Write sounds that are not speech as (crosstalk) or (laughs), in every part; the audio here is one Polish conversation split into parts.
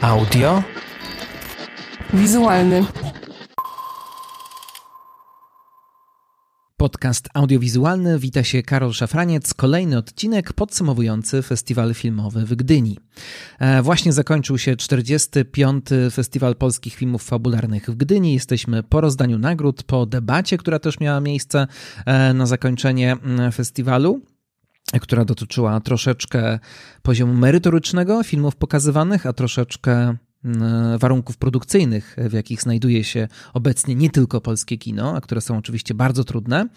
Audio. Wizualny. Podcast audiowizualny. Wita się Karol Szafraniec. Kolejny odcinek podsumowujący festiwal filmowy w Gdyni. E, właśnie zakończył się 45. Festiwal Polskich Filmów Fabularnych w Gdyni. Jesteśmy po rozdaniu nagród, po debacie, która też miała miejsce e, na zakończenie mm, festiwalu która dotyczyła troszeczkę poziomu merytorycznego filmów pokazywanych, a troszeczkę mm, warunków produkcyjnych, w jakich znajduje się obecnie nie tylko polskie kino, a które są oczywiście bardzo trudne.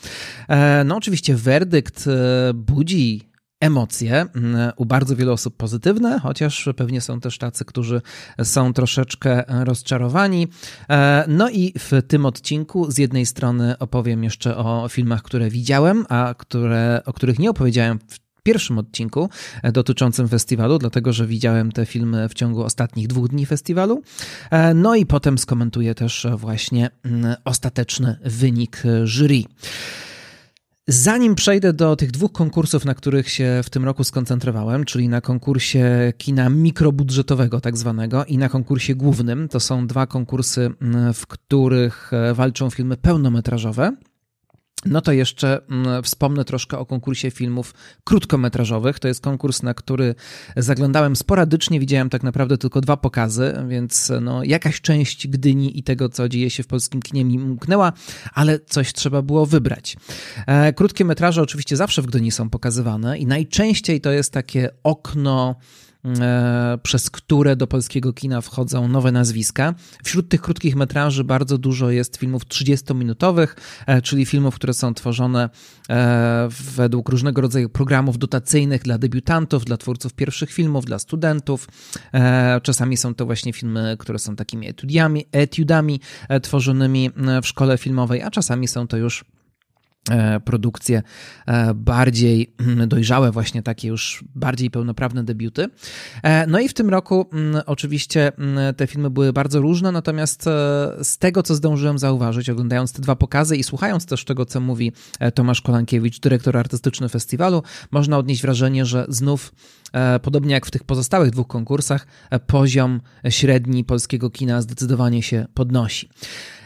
E, no oczywiście werdykt e, budzi emocje, mm, u bardzo wielu osób pozytywne, chociaż pewnie są też tacy, którzy są troszeczkę rozczarowani. E, no i w tym odcinku z jednej strony opowiem jeszcze o filmach, które widziałem, a które, o których nie opowiedziałem w pierwszym odcinku e, dotyczącym festiwalu, dlatego że widziałem te filmy w ciągu ostatnich dwóch dni festiwalu. E, no i potem skomentuję też właśnie mm, ostateczny wynik jury. Zanim przejdę do tych dwóch konkursów, na których się w tym roku skoncentrowałem, czyli na konkursie kina mikrobudżetowego, tak zwanego, i na konkursie głównym, to są dwa konkursy, mm, w których e, walczą filmy pełnometrażowe. No to jeszcze mm, wspomnę troszkę o konkursie filmów krótkometrażowych. To jest konkurs, na który zaglądałem sporadycznie, widziałem tak naprawdę tylko dwa pokazy, więc no, jakaś część Gdyni i tego, co dzieje się w polskim kinie mi umknęła, ale coś trzeba było wybrać. E, krótkie metraże oczywiście zawsze w Gdyni są pokazywane i najczęściej to jest takie okno przez które do polskiego kina wchodzą nowe nazwiska. Wśród tych krótkich metraży bardzo dużo jest filmów 30-minutowych, e, czyli filmów, które są tworzone e, według różnego rodzaju programów dotacyjnych dla debiutantów, dla twórców pierwszych filmów, dla studentów. Czasami są to właśnie filmy, które są takimi etiudami, etiudami tworzonymi w szkole filmowej, a czasami są to już E, produkcje e, bardziej mm, dojrzałe, właśnie takie już bardziej pełnoprawne debiuty. E, no i w tym roku mm, oczywiście mm, te filmy były bardzo różne, natomiast z tego, co zdążyłem zauważyć, oglądając te dwa pokazy i słuchając też tego, co mówi Tomasz Kolankiewicz, dyrektor artystyczny festiwalu, można odnieść wrażenie, że znów podobnie jak w tych pozostałych dwóch konkursach, poziom średni polskiego kina zdecydowanie się podnosi.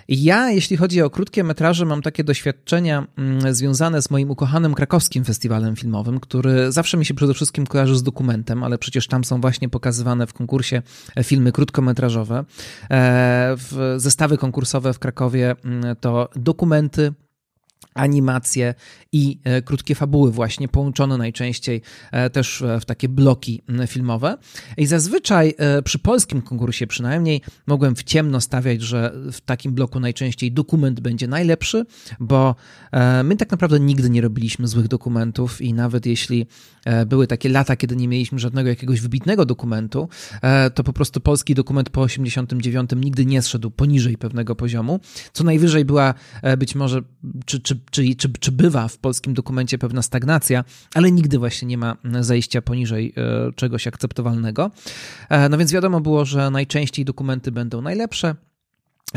Ja, jeśli chodzi o krótkie metraże, mam takie doświadczenia mm, związane z moim ukochanym krakowskim festiwalem filmowym, który zawsze mi się przede wszystkim kojarzy z dokumentem, ale przecież tam są właśnie pokazywane w konkursie filmy krótkometrażowe. E, zestawy konkursowe w Krakowie mm, to dokumenty, animacje i e, krótkie fabuły właśnie połączone najczęściej e, też w takie bloki filmowe. I zazwyczaj e, przy polskim konkursie przynajmniej mogłem w ciemno stawiać, że w takim bloku najczęściej dokument będzie najlepszy, bo my tak naprawdę nigdy nie robiliśmy złych dokumentów i nawet jeśli były takie lata, kiedy nie mieliśmy żadnego jakiegoś wybitnego dokumentu, to po prostu polski dokument po 89 nigdy nie zszedł poniżej pewnego poziomu. Co najwyżej była być może, czy, czy czy, czy, czy bywa w polskim dokumencie pewna stagnacja, ale nigdy właśnie nie ma zejścia poniżej e, czegoś akceptowalnego. E, no więc wiadomo było, że najczęściej dokumenty będą najlepsze,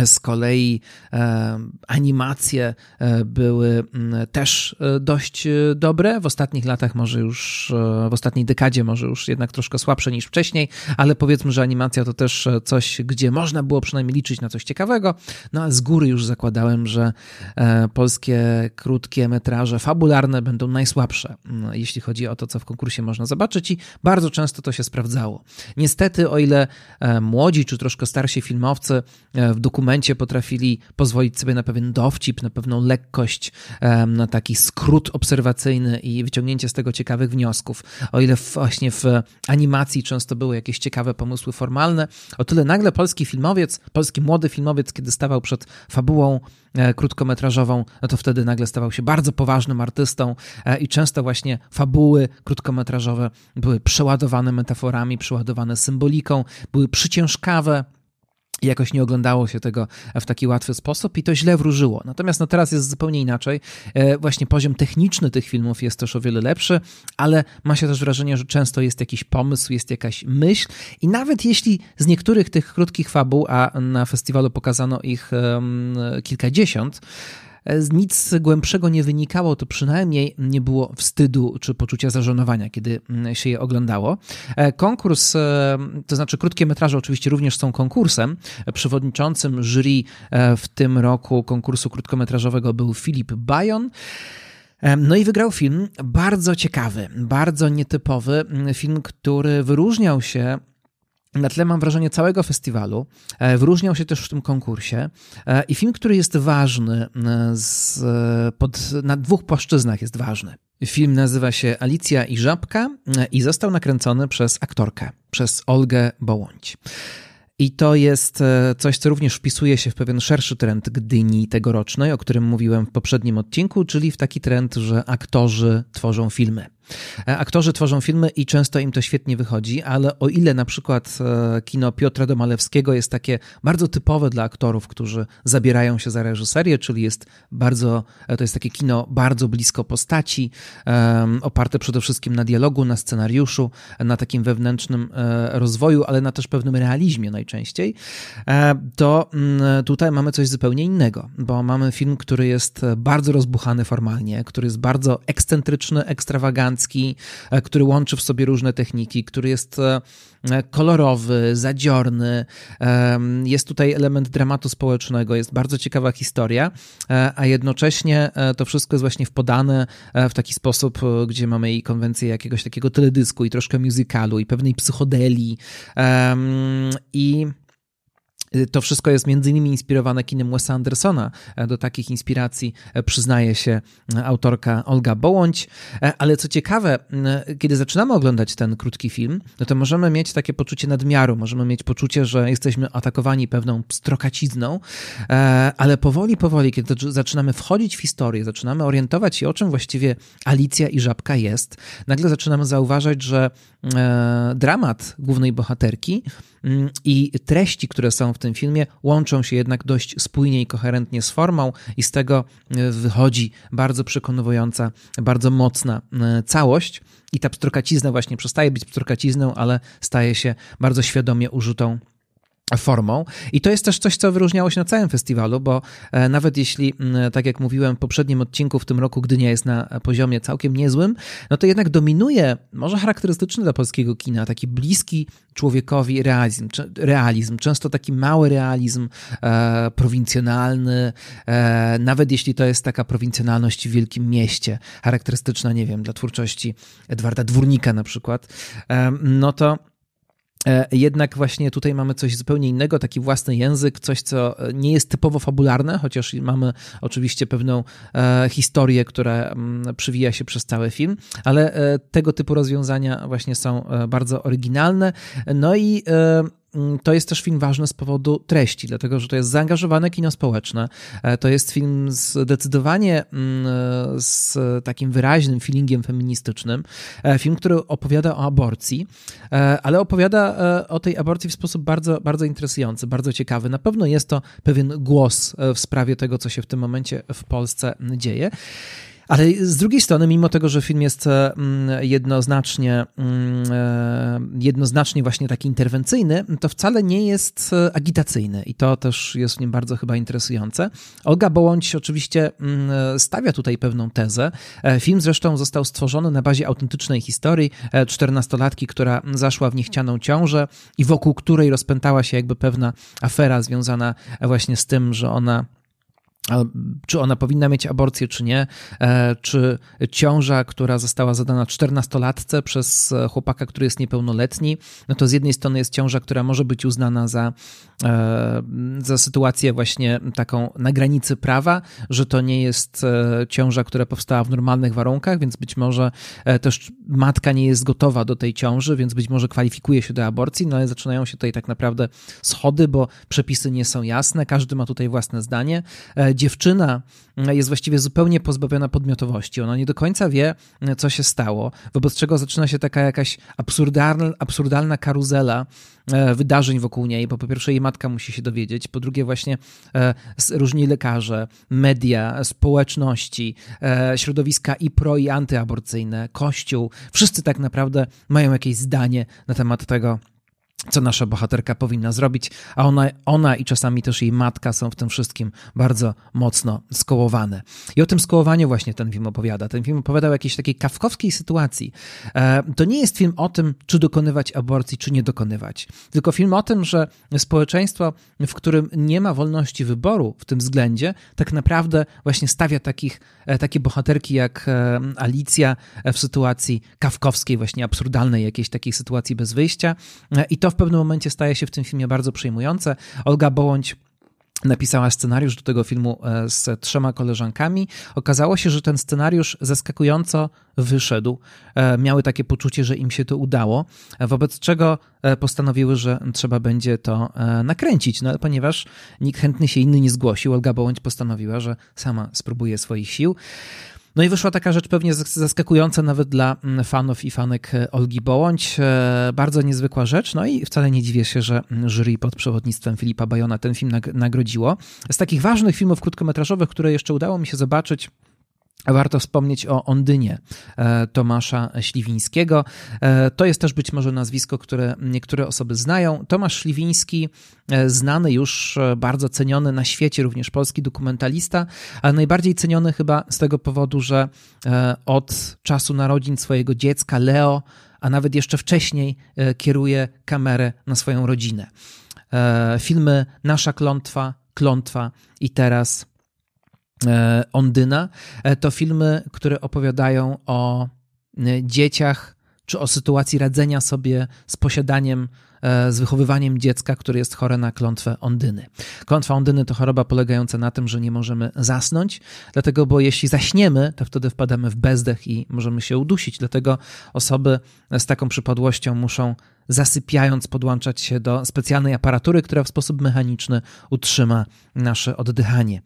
z kolei e, animacje e, były też e, dość dobre. W ostatnich latach, może już w ostatniej dekadzie, może już jednak troszkę słabsze niż wcześniej, ale powiedzmy, że animacja to też coś, gdzie można było przynajmniej liczyć na coś ciekawego. No a z góry już zakładałem, że polskie krótkie metraże fabularne będą najsłabsze, jeśli chodzi o to, co w konkursie można zobaczyć, i bardzo często to się sprawdzało. Niestety, o ile młodzi czy troszkę starsi filmowcy w dokumentach momencie potrafili pozwolić sobie na pewien dowcip, na pewną lekkość, na taki skrót obserwacyjny i wyciągnięcie z tego ciekawych wniosków. O ile właśnie w animacji często były jakieś ciekawe pomysły formalne, o tyle nagle polski filmowiec, polski młody filmowiec, kiedy stawał przed fabułą e, krótkometrażową, no to wtedy nagle stawał się bardzo poważnym artystą e, i często właśnie fabuły krótkometrażowe były przeładowane metaforami, przeładowane symboliką, były przyciężkawe, jakoś nie oglądało się tego w taki łatwy sposób i to źle wróżyło. Natomiast no teraz jest zupełnie inaczej. E, właśnie poziom techniczny tych filmów jest też o wiele lepszy, ale ma się też wrażenie, że często jest jakiś pomysł, jest jakaś myśl i nawet jeśli z niektórych tych krótkich fabuł, a na festiwalu pokazano ich kilkadziesiąt, nic głębszego nie wynikało, to przynajmniej nie było wstydu czy poczucia zażenowania, kiedy mm, się je oglądało. Konkurs, to znaczy krótkie metraże oczywiście również są konkursem. Przewodniczącym jury w tym roku konkursu krótkometrażowego był Filip Bajon. No i wygrał film bardzo ciekawy, bardzo nietypowy, film, który wyróżniał się na tle, mam wrażenie, całego festiwalu. E, wyróżniał się też w tym konkursie. E, I film, który jest ważny, e, z, pod, na dwóch płaszczyznach jest ważny. Film nazywa się Alicja i Żabka i został nakręcony przez aktorkę, przez Olgę Bołądź. I to jest coś, co również wpisuje się w pewien szerszy trend Gdyni tegorocznej, o którym mówiłem w poprzednim odcinku, czyli w taki trend, że aktorzy tworzą filmy. E, aktorzy tworzą filmy i często im to świetnie wychodzi, ale o ile na przykład e, kino Piotra Domalewskiego jest takie bardzo typowe dla aktorów, którzy zabierają się za reżyserię, czyli jest bardzo, e, to jest takie kino bardzo blisko postaci, oparte przede wszystkim na dialogu, na scenariuszu, na takim wewnętrznym rozwoju, ale na też pewnym realizmie najczęściej, to mm, tutaj mamy coś zupełnie innego, bo mamy film, który jest bardzo rozbuchany formalnie, który jest bardzo ekscentryczny, ekstrawagancki, E, który łączy w sobie różne techniki, który jest e, kolorowy, zadziorny. Jest tutaj element dramatu społecznego, jest bardzo ciekawa historia, e, a jednocześnie to wszystko jest właśnie podane w taki sposób, gdzie mamy i konwencję jakiegoś takiego teledysku i troszkę musicalu i pewnej psychodelii i to wszystko jest między innymi inspirowane kinem Wesa Andersona. E, do takich inspiracji e, przyznaje się e, autorka Olga Bołądź. Ale co ciekawe, kiedy zaczynamy oglądać ten krótki film, no to możemy mieć takie poczucie nadmiaru, możemy mieć poczucie, że jesteśmy atakowani pewną strokacizną, ale powoli, powoli, kiedy zaczynamy wchodzić w historię, zaczynamy orientować się, o czym właściwie Alicja i Żabka jest, nagle zaczynamy zauważać, że dramat głównej bohaterki i treści, które są w w tym filmie łączą się jednak dość spójnie i koherentnie z formą, i z tego e, wychodzi bardzo przekonująca, bardzo mocna e, całość. I ta pstrokacizna właśnie przestaje być pstrokacizną, ale staje się bardzo świadomie użytą formą. I to jest też coś, co wyróżniało się na całym festiwalu, bo e, nawet jeśli, tak jak mówiłem w poprzednim odcinku, w tym roku Gdynia jest na poziomie całkiem niezłym, no to jednak dominuje, może charakterystyczny dla polskiego kina, taki bliski człowiekowi realizm, realizm często taki mały realizm e, prowincjonalny, e, nawet jeśli to jest taka prowincjonalność w wielkim mieście, charakterystyczna, nie wiem, dla twórczości Edwarda Dwórnika na przykład, e, no to jednak właśnie tutaj mamy coś zupełnie innego, taki własny język, coś, co nie jest typowo fabularne, chociaż mamy oczywiście pewną e, historię, która mm, przywija się przez cały film, ale e, tego typu rozwiązania właśnie są bardzo oryginalne. No i to jest też film ważny z powodu treści, dlatego że to jest zaangażowane kino społeczne. E, to jest film zdecydowanie mm, z takim wyraźnym feelingiem feministycznym. E, film, który opowiada o aborcji, e, ale opowiada o tej aborcji w sposób bardzo, bardzo interesujący, bardzo ciekawy. Na pewno jest to pewien głos w sprawie tego, co się w tym momencie w Polsce dzieje. Ale z drugiej strony, mimo tego, że film jest e, mm, jednoznacznie, mm, e, jednoznacznie właśnie taki interwencyjny, to wcale nie jest e, agitacyjny i to też jest w nim bardzo chyba interesujące. Olga Bołądź oczywiście mm, stawia tutaj pewną tezę. Film zresztą został stworzony na bazie autentycznej historii czternastolatki, która zaszła w niechcianą ciążę i wokół której rozpętała się jakby pewna afera związana właśnie z tym, że ona czy ona powinna mieć aborcję, czy nie, e, czy ciąża, która została zadana czternastolatce przez chłopaka, który jest niepełnoletni, no to z jednej strony jest ciąża, która może być uznana za, e, za sytuację właśnie taką na granicy prawa, że to nie jest e, ciąża, która powstała w normalnych warunkach, więc być może też matka nie jest gotowa do tej ciąży, więc być może kwalifikuje się do aborcji, no ale zaczynają się tutaj tak naprawdę schody, bo przepisy nie są jasne, każdy ma tutaj własne zdanie dziewczyna jest właściwie zupełnie pozbawiona podmiotowości. Ona nie do końca wie, co się stało, wobec czego zaczyna się taka jakaś absurdalna, absurdalna karuzela e, wydarzeń wokół niej, bo po pierwsze jej matka musi się dowiedzieć, po drugie właśnie e, różni lekarze, media, społeczności, e, środowiska i pro i antyaborcyjne, kościół, wszyscy tak naprawdę mają jakieś zdanie na temat tego, co nasza bohaterka powinna zrobić, a ona, ona i czasami też jej matka są w tym wszystkim bardzo mocno skołowane. I o tym skołowaniu właśnie ten film opowiada. Ten film opowiada o jakiejś takiej kawkowskiej sytuacji. E, to nie jest film o tym, czy dokonywać aborcji, czy nie dokonywać, tylko film o tym, że społeczeństwo, w którym nie ma wolności wyboru w tym względzie, tak naprawdę właśnie stawia takich, e, takie bohaterki jak e, Alicja w sytuacji kawkowskiej, właśnie absurdalnej, jakiejś takiej sytuacji bez wyjścia. I to w pewnym momencie staje się w tym filmie bardzo przejmujące. Olga Bołądź napisała scenariusz do tego filmu e, z trzema koleżankami. Okazało się, że ten scenariusz zaskakująco wyszedł. E, miały takie poczucie, że im się to udało, wobec czego e, postanowiły, że trzeba będzie to nakręcić. No ale ponieważ nikt chętny się inny nie zgłosił, Olga Bołądź postanowiła, że sama spróbuje swoich sił. No i wyszła taka rzecz pewnie zaskakująca nawet dla mm, fanów i fanek e, Olgi Bołądź. E, bardzo niezwykła rzecz, no i wcale nie dziwię się, że mm, jury pod przewodnictwem Filipa Bajona ten film nagrodziło. Z takich ważnych filmów krótkometrażowych, które jeszcze udało mi się zobaczyć, Warto wspomnieć o Ondynie e, Tomasza Śliwińskiego. E, to jest też być może nazwisko, które niektóre osoby znają. Tomasz Śliwiński, e, znany już, bardzo ceniony na świecie, również polski dokumentalista, ale najbardziej ceniony chyba z tego powodu, że od czasu narodzin swojego dziecka Leo, a nawet jeszcze wcześniej, kieruje kamerę na swoją rodzinę. Filmy Nasza Klątwa, Klątwa i teraz Ondyna, e, to filmy, które opowiadają o e, dzieciach czy o sytuacji radzenia sobie z posiadaniem, z wychowywaniem dziecka, które jest chore na klątwę Ondyny. Klątwa Ondyny to choroba polegająca na tym, że nie możemy zasnąć, dlatego, bo jeśli zaśniemy, to wtedy wpadamy w bezdech i możemy się udusić. Dlatego osoby z taką przypadłością muszą zasypiając podłączać się do specjalnej aparatury, która w sposób mechaniczny utrzyma nasze oddychanie.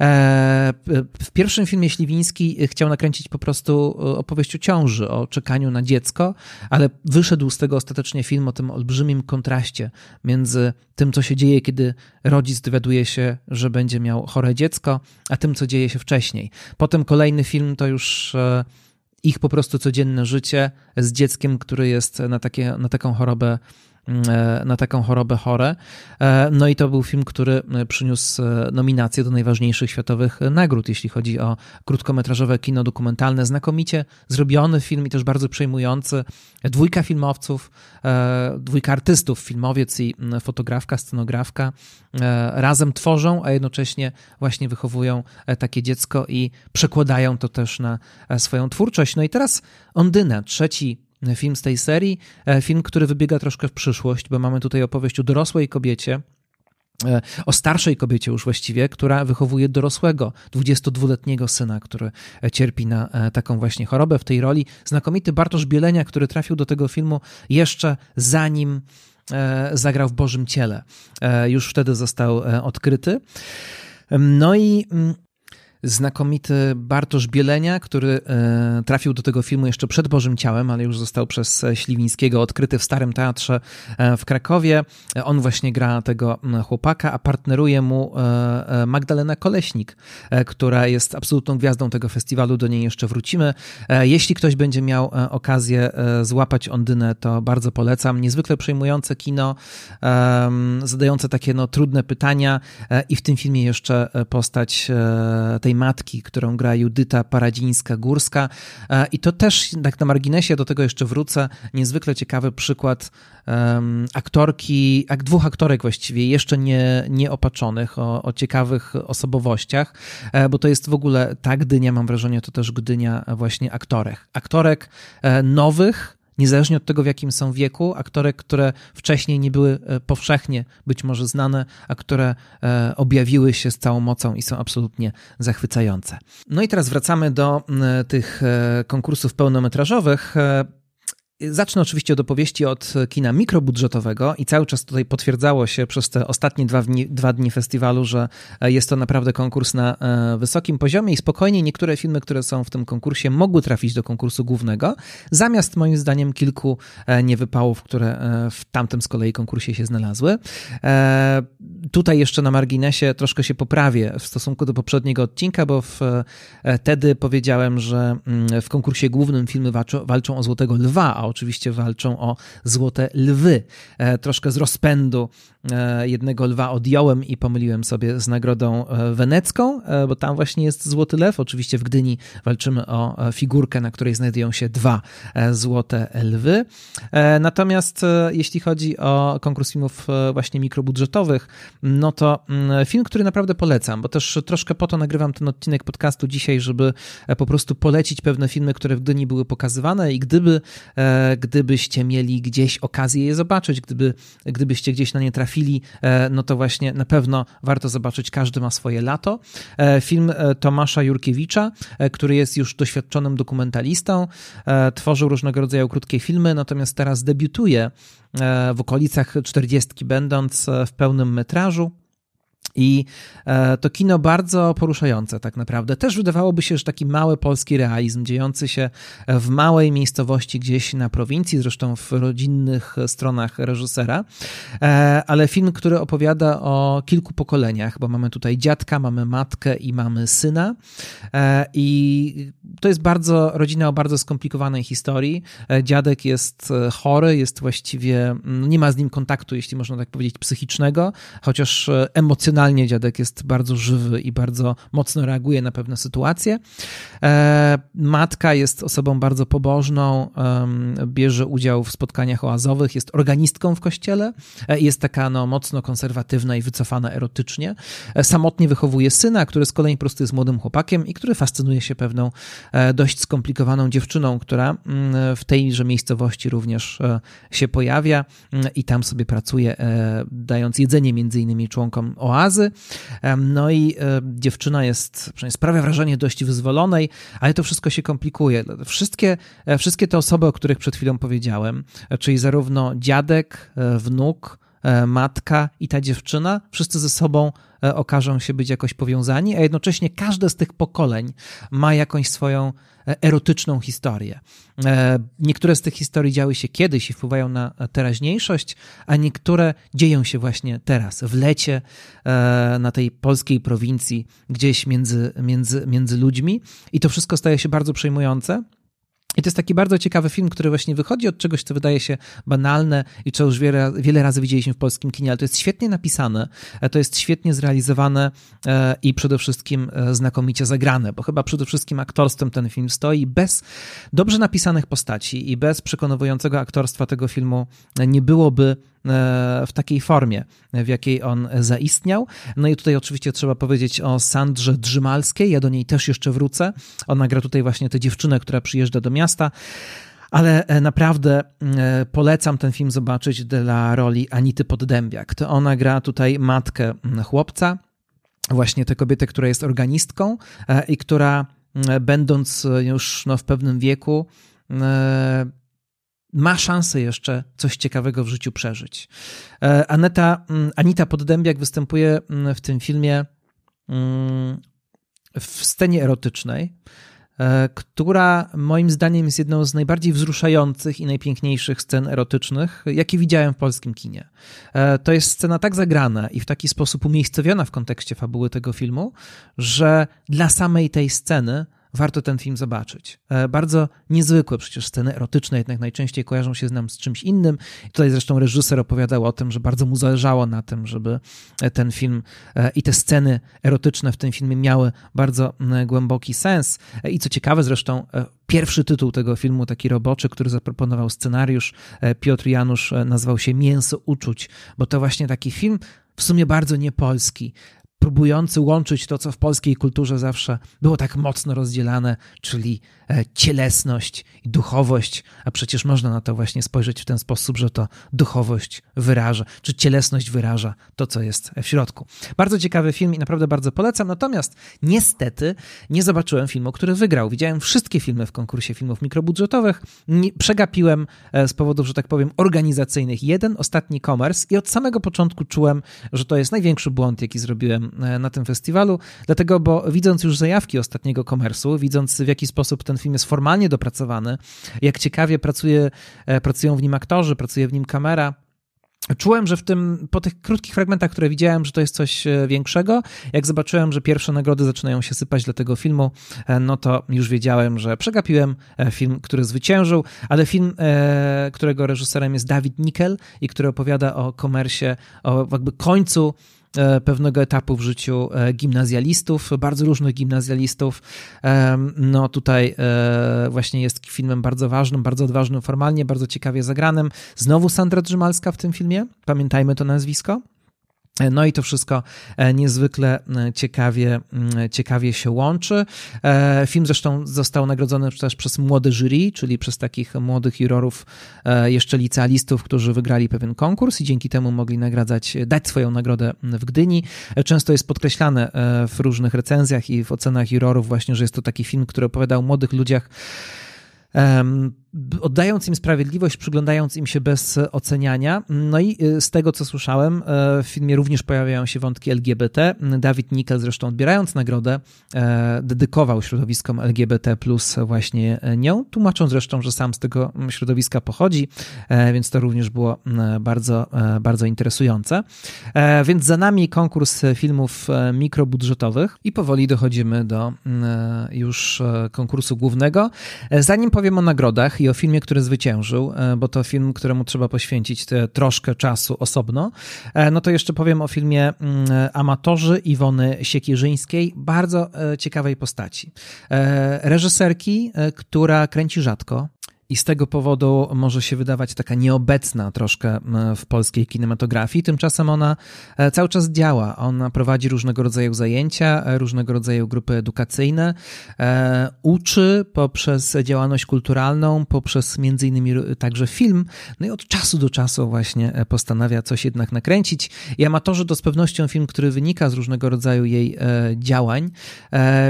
E, w pierwszym filmie Śliwiński chciał nakręcić po prostu opowieść o ciąży, o czekaniu na dziecko, ale wyszedł z tego ostatecznie film o tym olbrzymim kontraście między tym, co się dzieje, kiedy rodzic dowiaduje się, że będzie miał chore dziecko, a tym, co dzieje się wcześniej. Potem kolejny film to już e, ich po prostu codzienne życie z dzieckiem, który jest na, takie, na taką chorobę na taką chorobę chore. E, no i to był film, który e, przyniósł nominację do najważniejszych światowych nagród, jeśli chodzi o krótkometrażowe kino dokumentalne. Znakomicie zrobiony film i też bardzo przejmujący. Dwójka filmowców, dwójka artystów, filmowiec i mm, fotografka, scenografka razem tworzą, a jednocześnie właśnie wychowują takie dziecko i przekładają to też na swoją twórczość. No i teraz Ondyna, trzeci film z tej serii. E, film, który wybiega troszkę w przyszłość, bo mamy tutaj opowieść o dorosłej kobiecie, e, o starszej kobiecie już właściwie, która wychowuje dorosłego, 22-letniego syna, który cierpi na e, taką właśnie chorobę. W tej roli znakomity Bartosz Bielenia, który trafił do tego filmu jeszcze zanim zagrał w Bożym Ciele. Już wtedy został odkryty. No i mm, znakomity Bartosz Bielenia, który e, trafił do tego filmu jeszcze przed Bożym Ciałem, ale już został przez Śliwińskiego odkryty w Starym Teatrze e, w Krakowie. On właśnie gra tego chłopaka, a partneruje mu e, Magdalena Koleśnik, która jest absolutną gwiazdą tego festiwalu, do niej jeszcze wrócimy. Jeśli ktoś będzie miał okazję złapać Ondynę, to bardzo polecam. Niezwykle przejmujące kino, zadające takie no, trudne pytania i w tym filmie jeszcze postać tej matki, którą gra Judyta Paradzińska-Górska. E, I to też, tak na marginesie, do tego jeszcze wrócę, niezwykle ciekawy przykład um, aktorki, dwóch aktorek właściwie, jeszcze nie, nieopaczonych, o, o ciekawych osobowościach, e, bo to jest w ogóle ta Gdynia, mam wrażenie, to też Gdynia właśnie aktorek. Aktorek e, nowych, niezależnie od tego, w jakim są wieku, aktorek, które wcześniej nie były e, powszechnie być może znane, a które e, objawiły się z całą mocą i są absolutnie zachwycające. No i teraz wracamy do tych e, konkursów pełnometrażowych. Zacznę oczywiście od opowieści od kina mikrobudżetowego i cały czas tutaj potwierdzało się przez te ostatnie dwa dni, dwa dni festiwalu, że jest to naprawdę konkurs na e, wysokim poziomie i spokojnie niektóre filmy, które są w tym konkursie mogły trafić do konkursu głównego, zamiast moim zdaniem kilku e, niewypałów, które e, w tamtym z kolei konkursie się znalazły. Tutaj jeszcze na marginesie troszkę się poprawię w stosunku do poprzedniego odcinka, bo wtedy powiedziałem, że mm, w konkursie głównym filmy walczą, o Złotego Lwa, oczywiście walczą o złote lwy. Troszkę z rozpędu jednego lwa odjąłem i pomyliłem sobie z nagrodą wenecką, bo tam właśnie jest złoty lew. Oczywiście w Gdyni walczymy o figurkę, na której znajdują się dwa złote lwy. Natomiast jeśli chodzi o konkurs filmów właśnie mikrobudżetowych, no to mm, film, który naprawdę polecam, bo też troszkę po to nagrywam ten odcinek podcastu dzisiaj, żeby e, po prostu polecić pewne filmy, które w Gdyni były pokazywane i gdyby, e, gdybyście mieli gdzieś okazję je zobaczyć, gdyby, gdybyście gdzieś na nie trafili, e, no to właśnie na pewno warto zobaczyć Każdy ma swoje lato. Film Tomasza Jurkiewicza, który jest już doświadczonym dokumentalistą, tworzył różnego rodzaju krótkie filmy, natomiast teraz debiutuje w okolicach 40 będąc w pełnym metrażu. I e, to kino bardzo poruszające, tak naprawdę. Też wydawałoby się, że taki mały polski realizm, dziejący się w małej miejscowości gdzieś na prowincji, zresztą w rodzinnych stronach reżysera, e, ale film, który opowiada o kilku pokoleniach, bo mamy tutaj dziadka, mamy matkę i mamy syna. E, I to jest bardzo rodzina o bardzo skomplikowanej historii. Dziadek jest chory, jest właściwie, nie ma z nim kontaktu, jeśli można tak powiedzieć, psychicznego, chociaż emocjonalnie emocjonalnie dziadek jest bardzo żywy i bardzo mocno reaguje na pewne sytuacje. E, matka jest osobą bardzo pobożną, bierze udział w spotkaniach oazowych, jest organistką w kościele, e, jest taka no, mocno konserwatywna i wycofana erotycznie. E, samotnie wychowuje syna, który z kolei po prostu jest młodym chłopakiem i który fascynuje się pewną dość skomplikowaną dziewczyną, która mm, w tejże miejscowości również się pojawia mm, i tam sobie pracuje, dając jedzenie między innymi członkom oazy No i e, dziewczyna jest, przynajmniej sprawia wrażenie dość wyzwolonej, ale to wszystko się komplikuje. Wszystkie, e, wszystkie te osoby, o których przed chwilą powiedziałem, e, czyli zarówno dziadek, wnuk, matka i ta dziewczyna, wszyscy ze sobą okażą się być jakoś powiązani, a jednocześnie każde z tych pokoleń ma jakąś swoją erotyczną historię. E, niektóre z tych historii działy się kiedyś i wpływają na teraźniejszość, a niektóre dzieją się właśnie teraz, w lecie, e, na tej polskiej prowincji, gdzieś między, między, między ludźmi. I to wszystko staje się bardzo przejmujące. I to jest taki bardzo ciekawy film, który właśnie wychodzi od czegoś, co wydaje się banalne i co już wiele, wiele razy widzieliśmy w polskim kinie, ale to jest świetnie napisane, e, to jest świetnie zrealizowane e, i przede wszystkim e, znakomicie zagrane, bo chyba przede wszystkim aktorstwem ten film stoi. Bez dobrze napisanych postaci i bez przekonującego aktorstwa tego filmu nie byłoby w takiej formie, w jakiej on zaistniał. No i tutaj oczywiście trzeba powiedzieć o Sandrze Drzymalskiej, ja do niej też jeszcze wrócę. Ona gra tutaj właśnie tę dziewczynę, która przyjeżdża do miasta. Ale e, naprawdę e, polecam ten film zobaczyć dla roli Anity Poddębiak. To ona gra tutaj matkę chłopca, właśnie tę kobietę, która jest organistką e, i która będąc już no, w pewnym wieku ma szansę jeszcze coś ciekawego w życiu przeżyć. E, Aneta, mm, Anita Poddębiak występuje mm, w tym filmie mm, w scenie erotycznej, e, która moim zdaniem jest jedną z najbardziej wzruszających i najpiękniejszych scen erotycznych, jakie widziałem w polskim kinie. E, to jest scena tak zagrana i w taki sposób umiejscowiona w kontekście fabuły tego filmu, że dla samej tej sceny warto ten film zobaczyć. E, bardzo niezwykłe przecież sceny erotyczne jednak najczęściej kojarzą się z nam z czymś innym. Tutaj zresztą reżyser opowiadał o tym, że bardzo mu zależało na tym, żeby e, ten film e, i te sceny erotyczne w tym filmie miały bardzo głęboki sens. I co ciekawe zresztą, pierwszy tytuł tego filmu, taki roboczy, który zaproponował scenariusz, Piotr Janusz, nazwał się Mięso uczuć, bo to właśnie taki film w sumie bardzo niepolski, próbujący łączyć to, co w polskiej kulturze zawsze było tak mocno rozdzielane, czyli cielesność i duchowość, a przecież można na to właśnie spojrzeć w ten sposób, że to duchowość wyraża, czy cielesność wyraża to, co jest w środku. Bardzo ciekawy film i naprawdę bardzo polecam, natomiast niestety nie zobaczyłem filmu, który wygrał. Widziałem wszystkie filmy w konkursie filmów mikrobudżetowych, przegapiłem e, z powodów, że tak powiem, organizacyjnych jeden, ostatni commerce i od samego początku czułem, że to jest największy błąd, jaki zrobiłem E, na tym festiwalu, dlatego, bo widząc już zajawki ostatniego komersu, widząc w jaki sposób ten film jest formalnie dopracowany, jak ciekawie pracuje, e, pracują w nim aktorzy, pracuje w nim kamera, Czułem, że w tym, po tych krótkich fragmentach, które widziałem, że to jest coś e, większego. Jak zobaczyłem, że pierwsze nagrody zaczynają się sypać dla tego filmu, e, no to już wiedziałem, że przegapiłem film, który zwyciężył, ale film, którego reżyserem jest Dawid Nickel i który opowiada o komersie, o jakby końcu pewnego etapu w życiu e, gimnazjalistów, bardzo różnych gimnazjalistów. No tutaj e, właśnie jest filmem bardzo ważnym, bardzo odważnym formalnie, bardzo ciekawie zagranym. Znowu Sandra Drzymalska w tym filmie, pamiętajmy to nazwisko. No i to wszystko e, niezwykle e, ciekawie, mm, ciekawie się łączy. E, film zresztą został nagrodzony też przez młode jury, czyli przez takich młodych jurorów, jeszcze licealistów, którzy wygrali pewien konkurs i dzięki temu mogli nagradzać, dać swoją nagrodę w Gdyni. Często jest podkreślane w różnych recenzjach i w ocenach jurorów właśnie, że jest to taki film, który opowiada o młodych ludziach, oddając im sprawiedliwość, przyglądając im się bez oceniania. No i y, z tego, co słyszałem, e, w filmie również pojawiają się wątki LGBT. Dawid Nickel zresztą odbierając nagrodę, e, dedykował środowiskom LGBT plus właśnie e, nią, tłumacząc zresztą, że sam z tego środowiska pochodzi, więc to również było bardzo, bardzo interesujące. Więc za nami konkurs filmów mikrobudżetowych i powoli dochodzimy do już konkursu głównego. Zanim powiem o nagrodach, i o filmie, który zwyciężył, e, bo to film, któremu trzeba poświęcić troszkę czasu osobno, e, no to jeszcze powiem o filmie mm, Amatorzy Iwony Siekierzyńskiej, bardzo e, ciekawej postaci. Reżyserki, która kręci rzadko, i z tego powodu może się wydawać taka nieobecna troszkę w polskiej kinematografii. Tymczasem ona e, cały czas działa. Ona prowadzi różnego rodzaju zajęcia, e, różnego rodzaju grupy edukacyjne, e, uczy poprzez działalność kulturalną, poprzez między innymi także film, no i od czasu do czasu właśnie postanawia coś jednak nakręcić. I amatorzy to z pewnością film, który wynika z różnego rodzaju jej działań.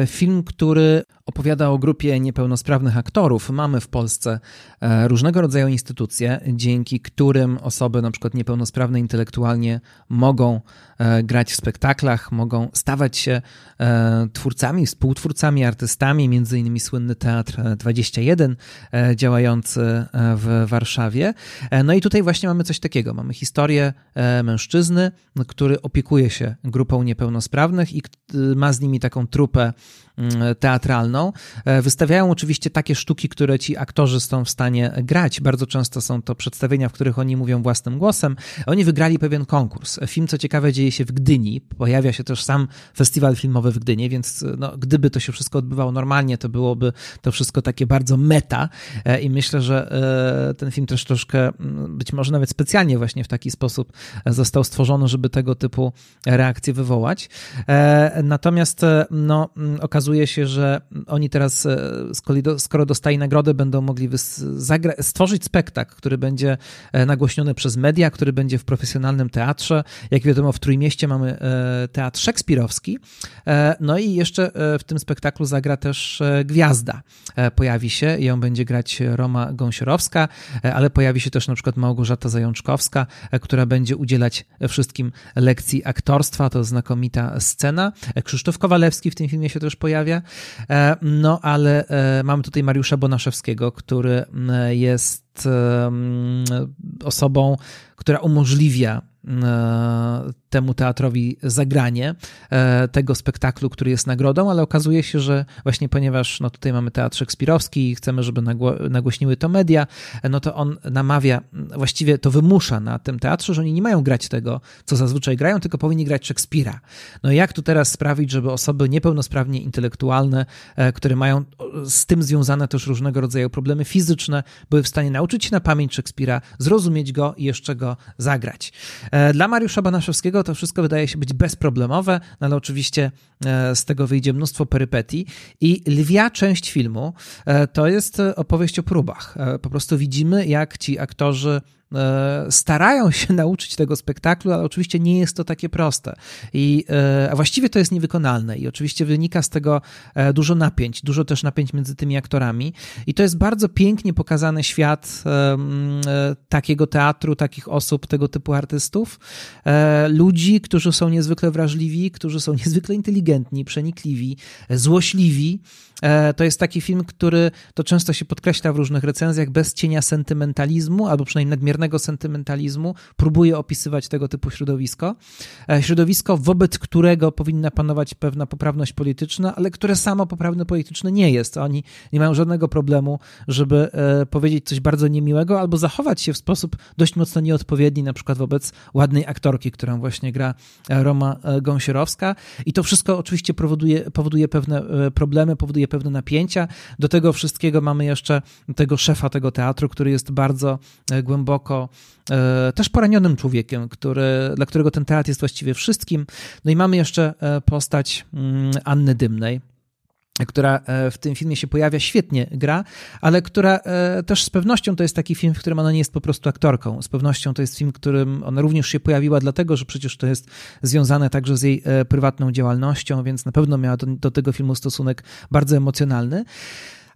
Film, który opowiada o grupie niepełnosprawnych aktorów. Mamy w Polsce e, różnego rodzaju instytucje, dzięki którym osoby na przykład niepełnosprawne intelektualnie mogą e, grać w spektaklach, mogą stawać się e, twórcami, współtwórcami, artystami, między innymi słynny Teatr 21 działający w Warszawie. No i tutaj właśnie mamy coś takiego. Mamy historię mężczyzny, który opiekuje się grupą niepełnosprawnych i ma z nimi taką trupę teatralną. E, wystawiają oczywiście takie sztuki, które ci aktorzy są w stanie grać. Bardzo często są to przedstawienia, w których oni mówią własnym głosem. Oni wygrali pewien konkurs. Film, co ciekawe, dzieje się w Gdyni. Pojawia się też sam festiwal filmowy w Gdyni, więc no, gdyby to się wszystko odbywało normalnie, to byłoby to wszystko takie bardzo meta e, i myślę, że e, ten film też troszkę, mm, być może nawet specjalnie właśnie w taki sposób został stworzony, żeby tego typu reakcje wywołać. Natomiast no, okazuje okazuje się, że oni teraz, e, skoro dostali nagrodę, będą mogli stworzyć spektakl, który będzie e, nagłośniony przez media, który będzie w profesjonalnym teatrze. Jak wiadomo, w Trójmieście mamy e, teatr szekspirowski. No i jeszcze w tym spektaklu zagra też gwiazda. Pojawi się, ją będzie grać Roma Gąsiorowska, ale pojawi się też na przykład Małgorzata Zajączkowska, która będzie udzielać wszystkim lekcji aktorstwa. To znakomita scena. Krzysztof Kowalewski w tym filmie się też pojawi pojawia. E, no ale e, mamy tutaj Mariusza Bonaszewskiego, który jest osobą, która umożliwia E, temu teatrowi zagranie e, tego spektaklu, który jest nagrodą, ale okazuje się, że właśnie ponieważ no tutaj mamy teatr szekspirowski i chcemy, żeby nagłośniły to media, no to on namawia, właściwie to wymusza na tym teatrze, że oni nie mają grać tego, co zazwyczaj grają, tylko powinni grać Szekspira. No jak tu teraz sprawić, żeby osoby niepełnosprawnie intelektualne, e, które mają z tym związane też różnego rodzaju problemy fizyczne, były w stanie nauczyć się na pamięć Szekspira, zrozumieć go i jeszcze go zagrać. E, dla Mariusza Banaszewskiego to wszystko wydaje się być bezproblemowe, no ale oczywiście e, z tego wyjdzie mnóstwo perypetii i lwia część filmu e, to jest opowieść o próbach. Po prostu widzimy, jak ci aktorzy starają się (laughs) nauczyć tego spektaklu, ale oczywiście nie jest to takie proste. I, e, a właściwie to jest niewykonalne i oczywiście wynika z tego e, dużo napięć, dużo też napięć między tymi aktorami. I to jest bardzo pięknie pokazany świat takiego teatru, takich osób, tego typu artystów. Ludzi, którzy są niezwykle wrażliwi, którzy są (laughs) niezwykle inteligentni, przenikliwi, złośliwi. To jest taki film, który to często się podkreśla w różnych recenzjach, bez cienia sentymentalizmu albo przynajmniej nadmiernego sentymentalizmu, próbuje opisywać tego typu środowisko. Środowisko, wobec którego powinna panować pewna poprawność polityczna, ale które samo poprawne polityczne nie jest. Oni nie mają żadnego problemu, żeby powiedzieć coś bardzo niemiłego albo zachować się w sposób dość mocno nieodpowiedni, na przykład wobec ładnej aktorki, którą właśnie gra Roma Gąsierowska. I to wszystko oczywiście powoduje, powoduje pewne problemy, powoduje pewne napięcia. Do tego wszystkiego mamy jeszcze tego szefa tego teatru, który jest bardzo e, głęboko e, też poranionym człowiekiem, który, dla którego ten teatr jest właściwie wszystkim. No i mamy jeszcze e, postać mm, Anny Dymnej, która w tym filmie się pojawia, świetnie gra, ale która też z pewnością to jest taki film, w którym ona nie jest po prostu aktorką. Z pewnością to jest film, w którym ona również się pojawiła, dlatego że przecież to jest związane także z jej prywatną działalnością, więc na pewno miała do, do tego filmu stosunek bardzo emocjonalny.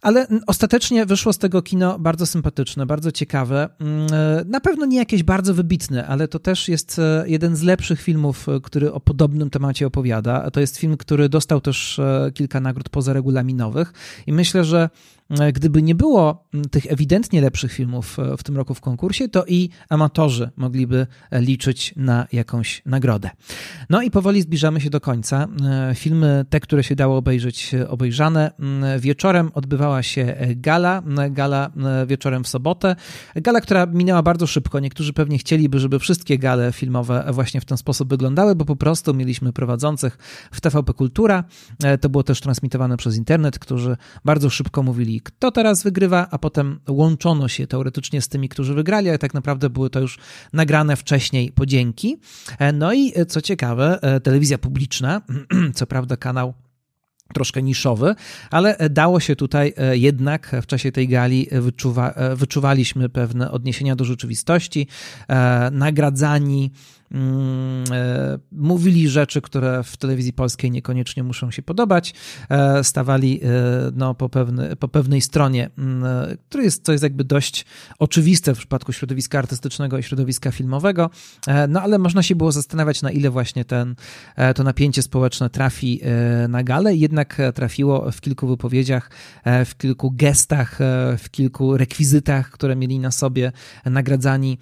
Ale ostatecznie wyszło z tego kino bardzo sympatyczne, bardzo ciekawe. Mm, e, na pewno nie jakieś bardzo wybitne, ale to też jest e, jeden z lepszych filmów, e, który o podobnym temacie opowiada. To jest film, który dostał też kilka nagród pozaregulaminowych i myślę, że gdyby nie było tych ewidentnie lepszych filmów e, w tym roku w konkursie, to i amatorzy mogliby e, liczyć na jakąś nagrodę. No i powoli zbliżamy się do końca. Filmy, te, które się dało obejrzeć, obejrzane. Wieczorem odbywała się gala, gala wieczorem w sobotę. Gala, która minęła bardzo szybko. Niektórzy pewnie chcieliby, żeby wszystkie gale filmowe właśnie w ten sposób wyglądały, bo po prostu mieliśmy prowadzących w TVP Kultura. To było też transmitowane przez internet, którzy bardzo szybko mówili kto teraz wygrywa, a potem łączono się teoretycznie z tymi, którzy wygrali, ale tak naprawdę były to już nagrane wcześniej podzięki. E, no i e, co ciekawe, e, telewizja publiczna, (clears throat) co prawda kanał troszkę niszowy, ale dało się tutaj jednak w czasie tej gali wyczuwa, wyczuwaliśmy pewne odniesienia do rzeczywistości, nagradzani mówili rzeczy, które w telewizji polskiej niekoniecznie muszą się podobać, e, stawali e, no, po, pewny, po pewnej stronie, mm, które jest, co jest jakby dość oczywiste w przypadku środowiska artystycznego i środowiska filmowego, no ale można się było zastanawiać, na ile właśnie ten, to napięcie społeczne trafi na galę, jednak trafiło w kilku wypowiedziach, w kilku gestach, w kilku rekwizytach, które mieli na sobie nagradzani,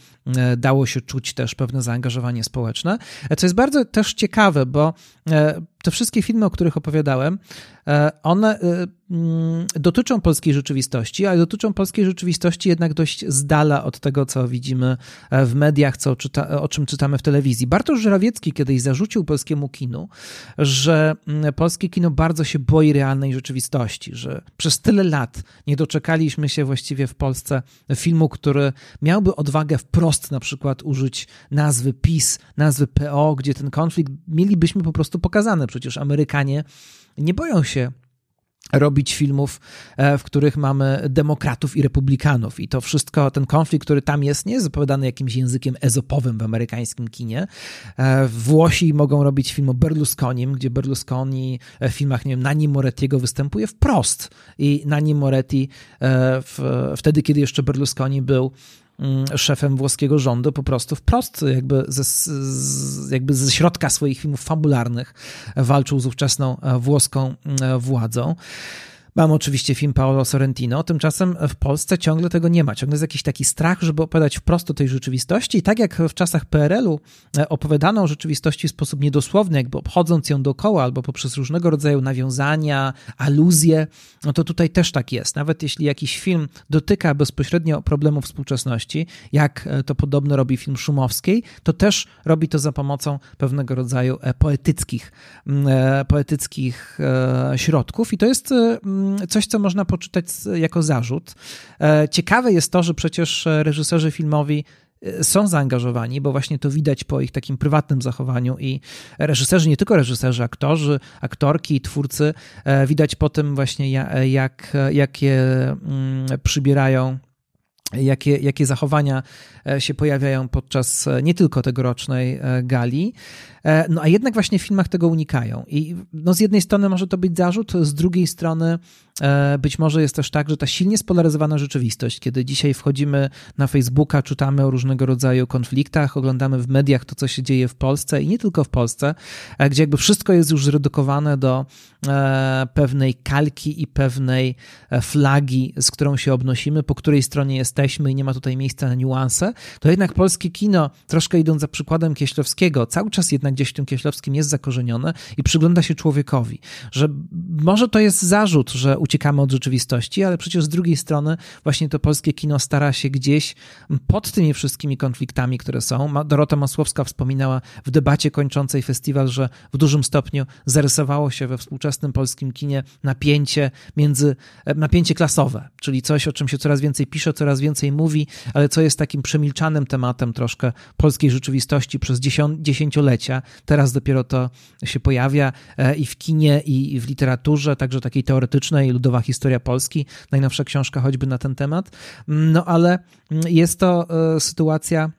dało się czuć też pewne zaangażowanie społeczne, co jest bardzo też ciekawe, bo e, te wszystkie filmy, o których opowiadałem, e, one e, mm, dotyczą polskiej rzeczywistości, ale dotyczą polskiej rzeczywistości jednak dość z dala od tego, co widzimy w mediach, co czyta, o czym czytamy w telewizji. Bartosz Żurawiecki kiedyś zarzucił polskiemu kinu, że mm, polskie kino bardzo się boi realnej rzeczywistości, że przez tyle lat nie doczekaliśmy się właściwie w Polsce filmu, który miałby odwagę wprost na przykład użyć nazwy PiS, nazwy PO, gdzie ten konflikt mielibyśmy po prostu pokazany Przecież Amerykanie nie boją się robić filmów, e, w których mamy demokratów i republikanów. I to wszystko, ten konflikt, który tam jest, nie jest opowiadany jakimś językiem ezopowym w amerykańskim kinie. E, Włosi mogą robić film o Berlusconim, gdzie Berlusconi w filmach, nie wiem, Nani Morettiego występuje wprost. I Nani Moretti e, w, wtedy, kiedy jeszcze Berlusconi był szefem włoskiego rządu, po prostu wprost jakby ze, jakby ze środka swoich filmów fabularnych walczył z ówczesną e, włoską e, władzą. Mam oczywiście film Paolo Sorrentino, tymczasem w Polsce ciągle tego nie ma. Ciągle jest jakiś taki strach, żeby opowiadać wprost o tej rzeczywistości. I tak jak w czasach PRL-u e, opowiadano o rzeczywistości w sposób niedosłowny, jakby obchodząc ją dookoła albo poprzez różnego rodzaju nawiązania, aluzje, no to tutaj też tak jest. Nawet jeśli jakiś film dotyka bezpośrednio problemów współczesności, jak e, to podobno robi film Szumowskiej, to też robi to za pomocą pewnego rodzaju e, poetyckich, poetyckich środków. I to jest coś, co można poczytać jako zarzut. E, ciekawe jest to, że przecież reżyserzy filmowi e, są zaangażowani, bo właśnie to widać po ich takim prywatnym zachowaniu i reżyserzy, nie tylko reżyserzy, aktorzy, aktorki, twórcy, e, widać po tym właśnie jak, jakie mm, przybierają jakie, jakie zachowania się pojawiają podczas nie tylko tegorocznej gali, no a jednak właśnie w filmach tego unikają. I no z jednej strony może to być zarzut, z drugiej strony e, być może jest też tak, że ta silnie spolaryzowana rzeczywistość, kiedy dzisiaj wchodzimy na Facebooka, czytamy o różnego rodzaju konfliktach, oglądamy w mediach to, co się dzieje w Polsce i nie tylko w Polsce, e, gdzie jakby wszystko jest już zredukowane do e, pewnej kalki i pewnej flagi, z którą się obnosimy, po której stronie jesteśmy i nie ma tutaj miejsca na niuanse, to jednak polskie kino, troszkę idąc za przykładem Kieślowskiego, cały czas jednak gdzieś w tym Kieślowskim jest zakorzenione i przygląda się człowiekowi, że może to jest zarzut, że uciekamy od rzeczywistości, ale przecież z drugiej strony właśnie to polskie kino stara się gdzieś pod tymi wszystkimi konfliktami, które są. Dorota Masłowska wspominała w debacie kończącej festiwal, że w dużym stopniu zarysowało się we współczesnym polskim kinie napięcie między, e, napięcie klasowe, czyli coś, o czym się coraz więcej pisze, coraz więcej mówi, ale co jest takim przemilczanym tematem troszkę polskiej rzeczywistości przez dziesięciolecia. Teraz dopiero to się pojawia e, i w kinie, i w literaturze, także takiej teoretycznej, ludowa historia Polski, najnowsza książka choćby na ten temat. No ale jest to e, sytuacja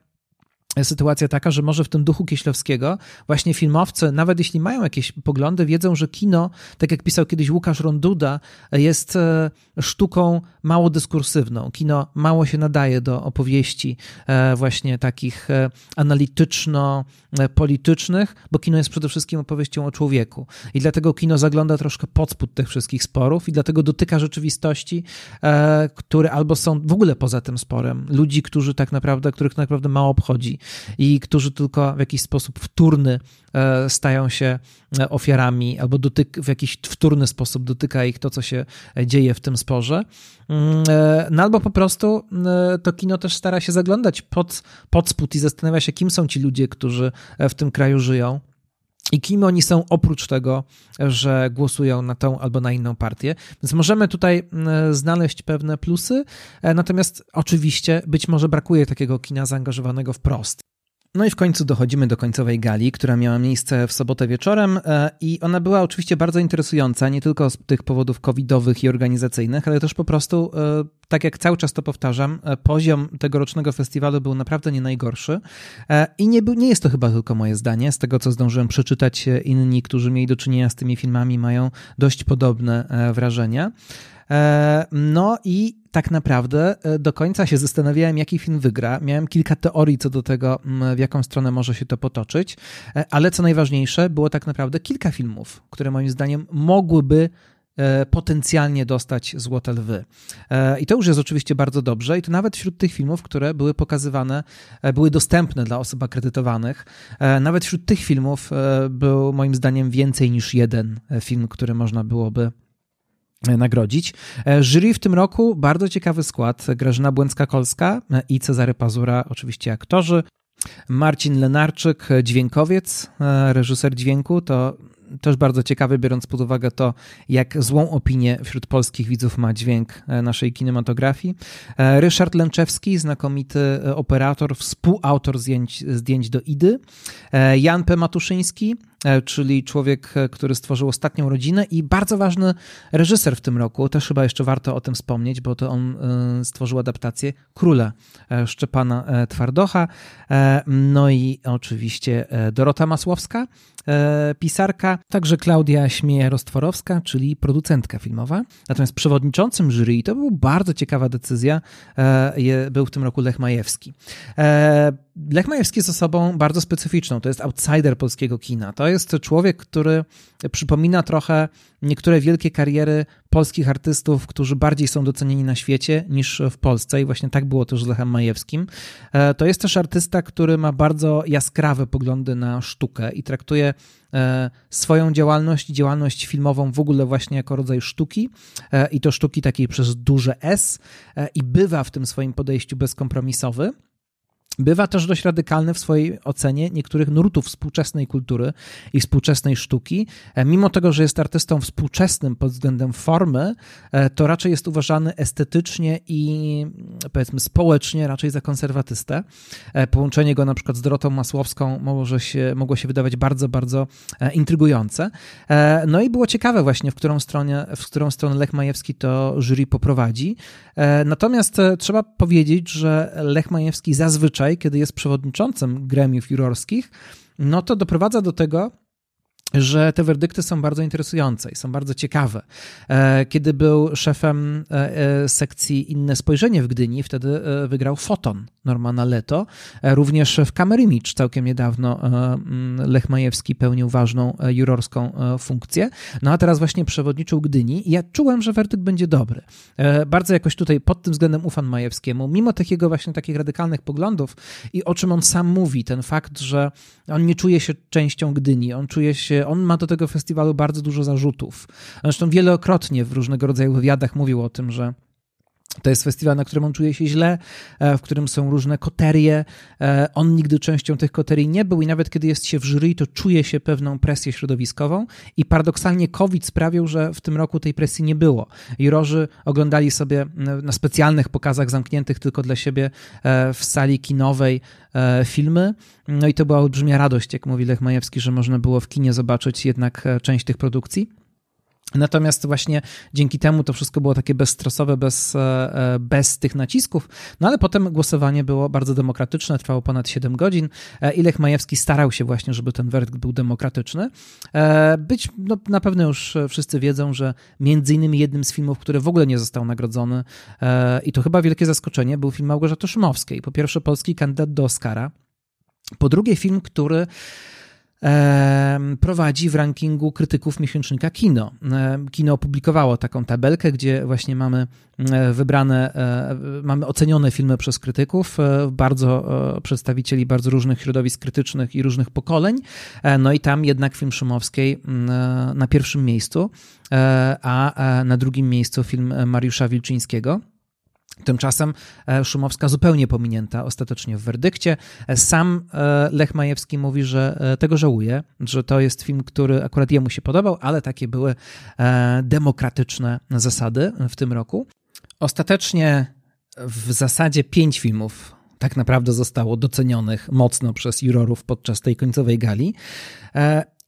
sytuacja taka, że może w tym duchu Kieślowskiego właśnie filmowcy, nawet jeśli mają jakieś poglądy, wiedzą, że kino, tak jak pisał kiedyś Łukasz Ronduda, jest e, sztuką mało dyskursywną. Kino mało się nadaje do opowieści e, właśnie takich e, analityczno-politycznych, bo kino jest przede wszystkim opowieścią o człowieku. I dlatego kino zagląda troszkę pod spód tych wszystkich sporów i dlatego dotyka rzeczywistości, które albo są w ogóle poza tym sporem. Ludzi, którzy tak naprawdę, których tak naprawdę mało obchodzi i którzy tylko w jakiś sposób wtórny e, stają się e, ofiarami albo dotyk, w jakiś wtórny sposób dotyka ich to, co się dzieje w tym sporze. Mm, e, no albo po prostu to kino też stara się zaglądać pod, pod spód i zastanawia się, kim są ci ludzie, którzy w tym kraju żyją i kim oni są oprócz tego, że głosują na tą albo na inną partię. Więc możemy tutaj mm, znaleźć pewne plusy, e, natomiast oczywiście być może brakuje takiego kina zaangażowanego wprost. No i w końcu dochodzimy do końcowej gali, która miała miejsce w sobotę wieczorem e, i ona była oczywiście bardzo interesująca, nie tylko z tych powodów covidowych i organizacyjnych, ale też po prostu, e, tak jak cały czas to powtarzam, e, poziom tegorocznego festiwalu był naprawdę nie najgorszy i nie, nie jest to chyba tylko moje zdanie, z tego co zdążyłem przeczytać, inni, którzy mieli do czynienia z tymi filmami mają dość podobne wrażenia. E, no i tak naprawdę e, do końca się zastanawiałem, jaki film wygra. Miałem kilka teorii co do tego, w jaką stronę może się to potoczyć, e, ale co najważniejsze, było tak naprawdę kilka filmów, które moim zdaniem mogłyby potencjalnie dostać Złote Lwy. I to już jest oczywiście bardzo dobrze i to nawet wśród tych filmów, które były pokazywane, były dostępne dla osób akredytowanych, nawet wśród tych filmów był moim zdaniem więcej niż jeden film, który można byłoby nagrodzić. E, jury w tym roku bardzo ciekawy skład. Grażyna Błęcka-Kolska e, i Cezary Pazura, oczywiście aktorzy. Marcin Lenarczyk, dźwiękowiec, reżyser dźwięku, to też bardzo ciekawy, biorąc pod uwagę to, jak złą opinię wśród polskich widzów ma dźwięk naszej kinematografii. Ryszard Lęczewski, znakomity operator, współautor zdjęć, zdjęć do Idy. Jan P. Matuszyński, E, czyli człowiek, e, który stworzył ostatnią rodzinę i bardzo ważny reżyser w tym roku. Też chyba jeszcze warto o tym wspomnieć, bo to on e, stworzył adaptację Króla Szczepana Twardocha. No i oczywiście Dorota Masłowska, pisarka, także Klaudia Śmieja-Rostworowska, czyli producentka filmowa. Natomiast przewodniczącym jury, to była bardzo ciekawa decyzja, był w tym roku Lech Majewski. Lech Majewski jest osobą bardzo specyficzną. To jest outsider polskiego kina. To jest człowiek, który przypomina trochę niektóre wielkie kariery polskich artystów, którzy bardziej są docenieni na świecie niż w Polsce i właśnie tak było też z Lechem Majewskim. E, to jest też artysta, który ma bardzo jaskrawe poglądy na sztukę i traktuje e, swoją działalność, działalność filmową w ogóle właśnie jako rodzaj sztuki e, i to sztuki takiej przez duże S i bywa w tym swoim podejściu bezkompromisowy. Bywa też dość radykalny w swojej ocenie niektórych nurtów współczesnej kultury i współczesnej sztuki. E, mimo tego, że jest artystą współczesnym pod względem formy, e, to raczej jest uważany estetycznie i powiedzmy społecznie raczej za konserwatystę. E, połączenie go na przykład z Dorotą Masłowską może się, mogło się wydawać bardzo, bardzo intrygujące. No i było ciekawe właśnie, w którą stronę, w którą stronę Lech Majewski to jury poprowadzi. Natomiast trzeba powiedzieć, że Lech Majewski zazwyczaj kiedy jest przewodniczącym gremiów jurorskich, no to doprowadza do tego, że te werdykty są bardzo interesujące i są bardzo ciekawe. E, kiedy był szefem e, e, sekcji Inne Spojrzenie w Gdyni, wtedy wygrał Foton Normana Leto. Również w Image całkiem niedawno mm, Lech Majewski pełnił ważną jurorską funkcję. No a teraz właśnie przewodniczył Gdyni i ja czułem, że werdykt będzie dobry. Bardzo jakoś tutaj pod tym względem ufam Majewskiemu, mimo takiego właśnie takich radykalnych poglądów i o czym on sam mówi, ten fakt, że on nie czuje się częścią Gdyni, on czuje się on ma do tego festiwalu bardzo dużo zarzutów. Zresztą wielokrotnie w różnego rodzaju wywiadach mówił o tym, że to jest festiwal, na którym on czuje się źle, e, w którym są różne koterie. E, on nigdy częścią tych koterii nie był i nawet kiedy jest się w jury, to czuje się pewną presję środowiskową i paradoksalnie COVID sprawił, że w tym roku tej presji nie było. Jurorzy oglądali sobie na specjalnych pokazach zamkniętych tylko dla siebie e, w sali kinowej filmy. No i to była olbrzymia radość, jak mówi Lech Majewski, że można było w kinie zobaczyć jednak część tych produkcji. Natomiast właśnie dzięki temu to wszystko było takie bezstresowe, bez, e, e, bez tych nacisków. No ale potem głosowanie było bardzo demokratyczne, trwało ponad 7 godzin. E, Ilech Majewski starał się właśnie, żeby ten werdykt był demokratyczny. Być, no, na pewno już wszyscy wiedzą, że między innymi jednym z filmów, który w ogóle nie został nagrodzony i to chyba wielkie zaskoczenie, był film Małgorzaty Szumowskiej. Po pierwsze polski kandydat do Oscara. Po drugie film, który prowadzi w rankingu krytyków miesięcznika Kino. Kino opublikowało taką tabelkę, gdzie właśnie mamy wybrane, e, mamy ocenione filmy przez krytyków, e, bardzo e, przedstawicieli bardzo różnych środowisk krytycznych i różnych pokoleń. No i tam jednak film Szumowskiej na pierwszym miejscu, a na drugim miejscu film Mariusza Wilczyńskiego. Tymczasem e, Szumowska zupełnie pominięta ostatecznie w werdykcie. E, sam e, Lech Majewski mówi, że tego żałuje, że to jest film, który akurat jemu się podobał, ale takie były demokratyczne zasady w tym roku. Ostatecznie w zasadzie pięć filmów tak naprawdę zostało docenionych mocno przez jurorów podczas tej końcowej gali.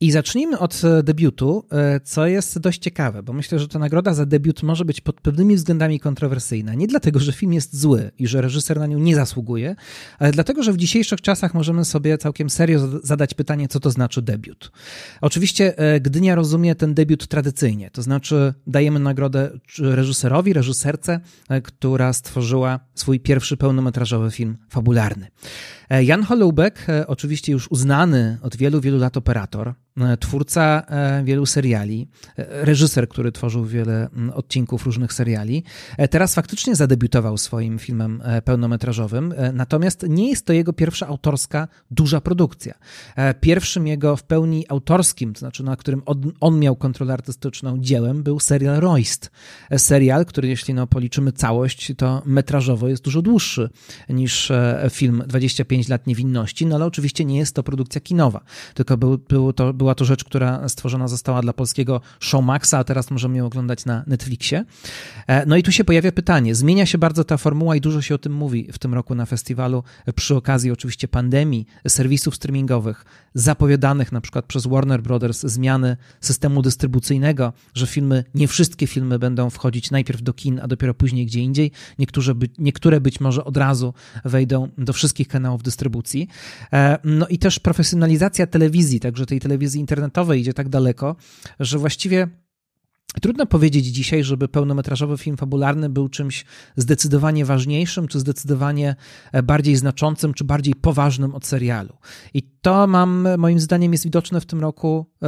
I zacznijmy od e, debiutu, e, co jest dość ciekawe, bo myślę, że ta nagroda za debiut może być pod pewnymi względami kontrowersyjna. Nie dlatego, że film jest zły i że reżyser na nią nie zasługuje, ale dlatego, że w dzisiejszych czasach możemy sobie całkiem serio zadać pytanie, co to znaczy debiut. Oczywiście e, Gdynia rozumie ten debiut tradycyjnie, to znaczy dajemy nagrodę reżyserowi, reżyserce, która stworzyła swój pierwszy pełnometrażowy film fabularny. Jan Holoubek, oczywiście już uznany od wielu, wielu lat operator, twórca e, wielu seriali, e, reżyser, który tworzył wiele odcinków różnych seriali. Teraz faktycznie zadebiutował swoim filmem pełnometrażowym, natomiast nie jest to jego pierwsza autorska, duża produkcja. Pierwszym jego w pełni autorskim, to znaczy na którym on, miał kontrolę artystyczną dziełem, był serial Royst. Serial, który jeśli no, policzymy całość, to metrażowo jest dużo dłuższy niż film 25 lat niewinności, no ale oczywiście nie jest to produkcja kinowa, tylko był, był to była to rzecz, która stworzona została dla polskiego Showmaxa, a teraz możemy ją oglądać na Netflixie. E, no i tu się pojawia pytanie. Zmienia się bardzo ta formuła i dużo się o tym mówi w tym roku na festiwalu, przy okazji oczywiście pandemii, serwisów streamingowych, zapowiadanych na przykład przez Warner Brothers zmiany systemu dystrybucyjnego, że filmy, nie wszystkie filmy będą wchodzić najpierw do kin, a dopiero później gdzie indziej. Niektóre, by, niektóre być może od razu wejdą do wszystkich kanałów dystrybucji. E, no i też profesjonalizacja telewizji, także tej telewizji internetowej idzie tak daleko, że właściwie Trudno powiedzieć dzisiaj, żeby pełnometrażowy film fabularny był czymś zdecydowanie ważniejszym, czy zdecydowanie e, bardziej znaczącym, czy bardziej poważnym od serialu. I to mam, moim zdaniem, jest widoczne w tym roku e,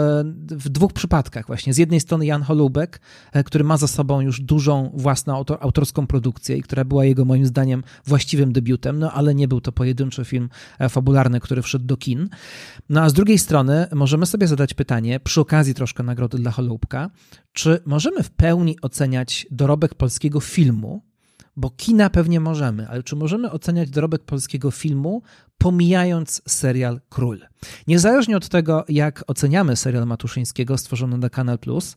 w dwóch przypadkach właśnie. Z jednej strony Jan Holubek, e, który ma za sobą już dużą własną autorską produkcję i która była jego, moim zdaniem, właściwym debiutem, no ale nie był to pojedynczy film fabularny, który wszedł do kin. No a z drugiej strony możemy sobie zadać pytanie, przy okazji troszkę nagrody dla Holubka, czy możemy w pełni oceniać dorobek polskiego filmu, bo kina pewnie możemy, ale czy możemy oceniać dorobek polskiego filmu, pomijając serial Król? Niezależnie od tego, jak oceniamy serial Matuszyńskiego stworzony na Kanal Plus,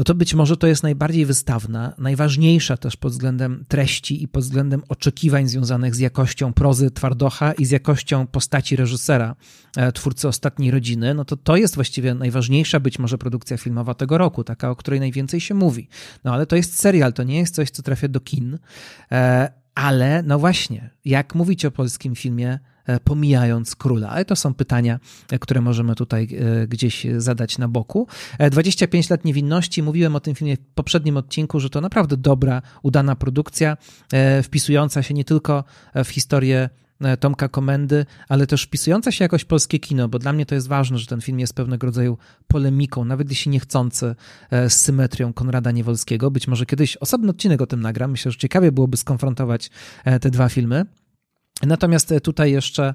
no to być może to jest najbardziej wystawna, najważniejsza też pod względem treści i pod względem oczekiwań związanych z jakością prozy Twardocha i z jakością postaci reżysera, e, twórcy Ostatniej Rodziny, no to to jest właściwie najważniejsza być może produkcja filmowa tego roku, taka, o której najwięcej się mówi. No ale to jest serial, to nie jest coś, co trafia do kin, e, ale no właśnie, jak mówić o polskim filmie, pomijając króla? Ale to są pytania, e, które możemy tutaj e, gdzieś zadać na boku. 25 lat niewinności, mówiłem o tym filmie w poprzednim odcinku, że to naprawdę dobra, udana produkcja, wpisująca się nie tylko w historię E, Tomka Komendy, ale też wpisująca się jakoś polskie kino, bo dla mnie to jest ważne, że ten film jest pewnego rodzaju polemiką, nawet jeśli niechcący, e, z symetrią Konrada Niewolskiego. Być może kiedyś osobny odcinek o tym nagram. Myślę, że ciekawie byłoby skonfrontować e, te dwa filmy. Natomiast tutaj jeszcze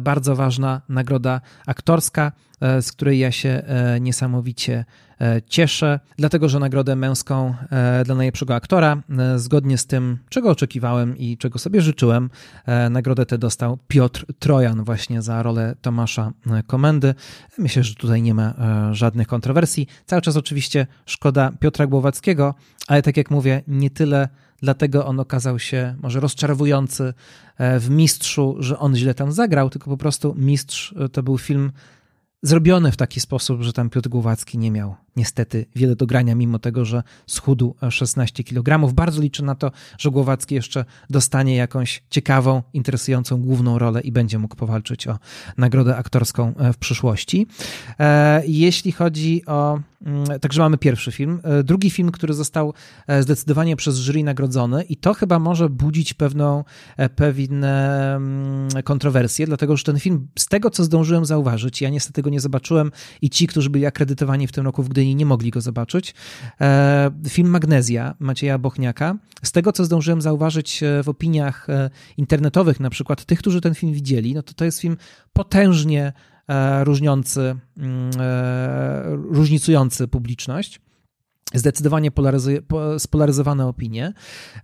bardzo ważna nagroda aktorska, z której ja się niesamowicie E, cieszę, dlatego że nagrodę męską e, dla najlepszego aktora, e, zgodnie z tym, czego oczekiwałem i czego sobie życzyłem, nagrodę tę dostał Piotr Trojan właśnie za rolę Tomasza Komendy. Myślę, że tutaj nie ma żadnych kontrowersji. Cały czas oczywiście szkoda Piotra Głowackiego, ale tak jak mówię, nie tyle dlatego on okazał się może rozczarowujący w Mistrzu, że on źle tam zagrał, tylko po prostu Mistrz to był film zrobione w taki sposób, że tam Piotr Głowacki nie miał niestety wiele do grania, mimo tego, że schudł 16 kg. Bardzo liczę na to, że Głowacki jeszcze dostanie jakąś ciekawą, interesującą główną rolę i będzie mógł powalczyć o nagrodę aktorską e, w przyszłości. E, jeśli chodzi o. Mm, także mamy pierwszy film. E, drugi film, który został zdecydowanie przez jury nagrodzony, i to chyba może budzić pewną, pewne mm, kontrowersje, dlatego że ten film, z tego co zdążyłem zauważyć, ja niestety go nie zobaczyłem, i ci, którzy byli akredytowani w tym roku w Gdyni, Gdyni nie mogli go zobaczyć. E, film Magnezja Macieja Bochniaka. Z tego, co zdążyłem zauważyć e, w opiniach e, internetowych, na przykład tych, którzy ten film widzieli, no to to jest film potężnie różniący, mm, różnicujący publiczność zdecydowanie spolaryzowane opinie.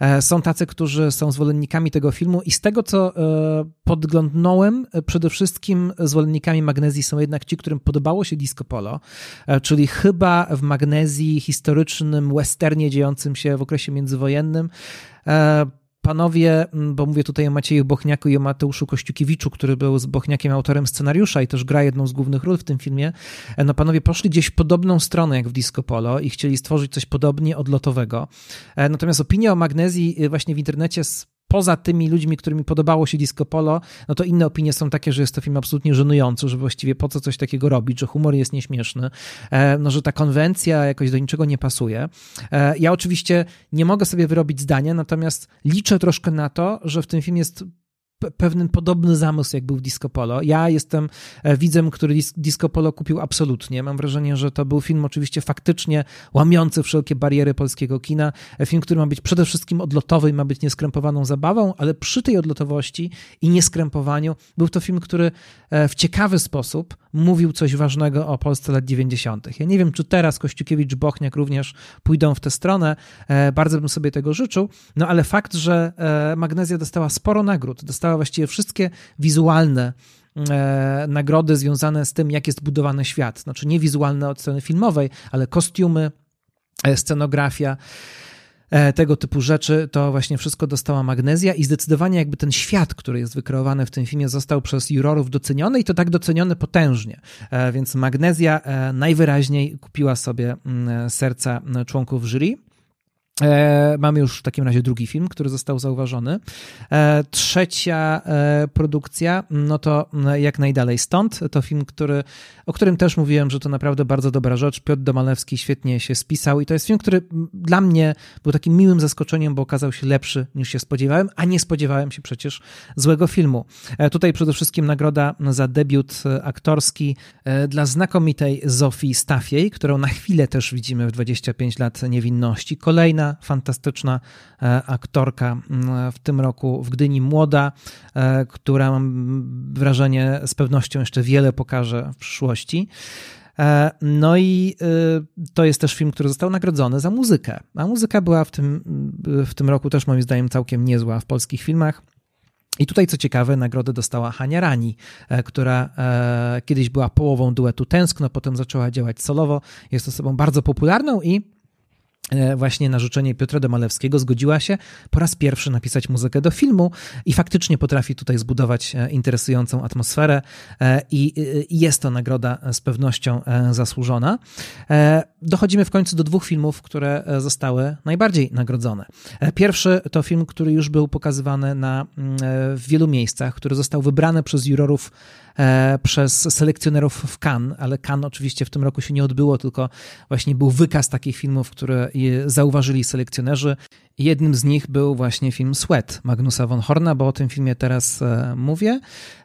E, są tacy, którzy są zwolennikami tego filmu i z tego, co e, podglądnąłem, e, przede wszystkim zwolennikami Magnezji są jednak ci, którym podobało się Disco Polo, czyli chyba w Magnezji historycznym westernie dziejącym się w okresie międzywojennym panowie, bo mówię tutaj o Macieju Bochniaku i o Mateuszu Kościukiewiczu, który był z Bochniakiem autorem scenariusza i też gra jedną z głównych ról w tym filmie, e, no panowie poszli gdzieś w podobną stronę jak w Disco Polo i chcieli stworzyć coś podobnie odlotowego. E, natomiast opinia o magnezji e, właśnie w internecie poza tymi ludźmi, którymi podobało się Disco Polo, no to inne opinie są takie, że jest to film absolutnie żenujący, że właściwie po co coś takiego robić, że humor jest nieśmieszny, e, no że ta konwencja jakoś do niczego nie pasuje. E, ja oczywiście nie mogę sobie wyrobić zdania, natomiast liczę troszkę na to, że w tym filmie jest pewien podobny zamysł, jak był w Disco Polo. Ja jestem e, widzem, który Disco Polo kupił absolutnie. Mam wrażenie, że to był film oczywiście faktycznie łamiący wszelkie bariery polskiego kina. E, film, który ma być przede wszystkim odlotowy i ma być nieskrępowaną zabawą, ale przy tej odlotowości i nieskrępowaniu był to film, który e, w ciekawy sposób mówił coś ważnego o Polsce lat 90. Ja nie wiem, czy teraz Kościukiewicz, Bochniak również pójdą w tę stronę. Bardzo bym sobie tego życzył. No ale fakt, że Magnezja dostała sporo nagród, dostała dostała właściwie wszystkie wizualne e, nagrody związane z tym, jak jest budowany świat. Znaczy nie wizualne od strony filmowej, ale kostiumy, e, scenografia e, tego typu rzeczy, to właśnie wszystko dostała magnezja i zdecydowanie jakby ten świat, który jest wykreowany w tym filmie został przez jurorów doceniony i to tak doceniony potężnie. Więc magnezja najwyraźniej kupiła sobie mm, serca członków jury. E, mamy już w takim razie drugi film, który został zauważony. E, trzecia e, produkcja, no to jak najdalej stąd. To film, który, o którym też mówiłem, że to naprawdę bardzo dobra rzecz. Piotr Domalewski świetnie się spisał i to jest film, który dla mnie był takim miłym zaskoczeniem, bo okazał się lepszy niż się spodziewałem, a nie spodziewałem się przecież złego filmu. Tutaj przede wszystkim nagroda za debiut aktorski dla znakomitej Zofii Stafiej, którą na chwilę też widzimy w 25 lat niewinności. Kolejna fantastyczna e, aktorka w tym roku w Gdyni, młoda, e, która mam wrażenie z pewnością jeszcze wiele pokaże w przyszłości. E, no i to jest też film, który został nagrodzony za muzykę. A muzyka była w tym, w tym roku też moim zdaniem całkiem niezła w polskich filmach. I tutaj, co ciekawe, nagrodę dostała Hania Rani, która kiedyś była połową duetu Tęskno, potem zaczęła działać solowo. Jest osobą bardzo popularną i właśnie na życzenie Piotra Domalewskiego zgodziła się po raz pierwszy napisać muzykę do filmu i faktycznie potrafi tutaj zbudować e, interesującą atmosferę e, i jest to nagroda z pewnością zasłużona. Dochodzimy w końcu do dwóch filmów, które zostały najbardziej nagrodzone. Pierwszy to film, który już był pokazywany na, mm, w wielu miejscach, który został wybrany przez jurorów E, przez selekcjonerów w Cannes, ale Cannes oczywiście w tym roku się nie odbyło, tylko właśnie był wykaz takich filmów, które zauważyli selekcjonerzy. Jednym z nich był właśnie film Sweat Magnusa von Horna, bo o tym filmie teraz e, mówię.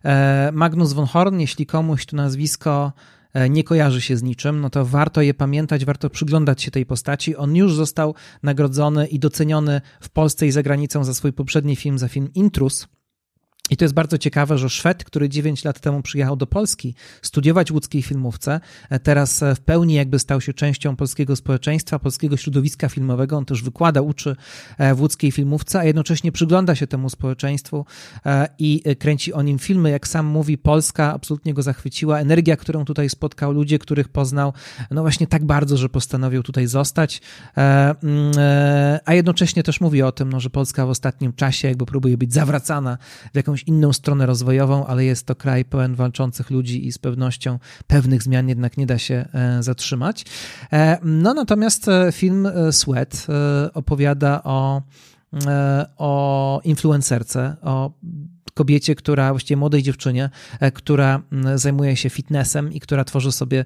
E, Magnus von Horn, jeśli komuś tu nazwisko nie kojarzy się z niczym, no to warto je pamiętać, warto przyglądać się tej postaci. On już został nagrodzony i doceniony w Polsce i za granicą za swój poprzedni film, za film Intrus, i to jest bardzo ciekawe, że Szwed, który 9 lat temu przyjechał do Polski studiować łódzkiej filmówce, e, teraz e, w pełni jakby stał się częścią polskiego społeczeństwa, polskiego środowiska filmowego. On też wykłada, uczy e, w łódzkiej filmówce, a jednocześnie przygląda się temu społeczeństwu i kręci o nim filmy. Jak sam mówi, Polska absolutnie go zachwyciła. Energia, którą tutaj spotkał, ludzie, których poznał, no właśnie tak bardzo, że postanowił tutaj zostać. Mm, a jednocześnie też mówi o tym, no, że Polska w ostatnim czasie jakby próbuje być zawracana w jakąś inną stronę rozwojową, ale jest to kraj pełen walczących ludzi i z pewnością pewnych zmian jednak nie da się e, zatrzymać. E, no natomiast e, film Sweat opowiada o, o influencerce, o kobiecie, która, właściwie młodej dziewczynie, która zajmuje się fitnessem i która tworzy sobie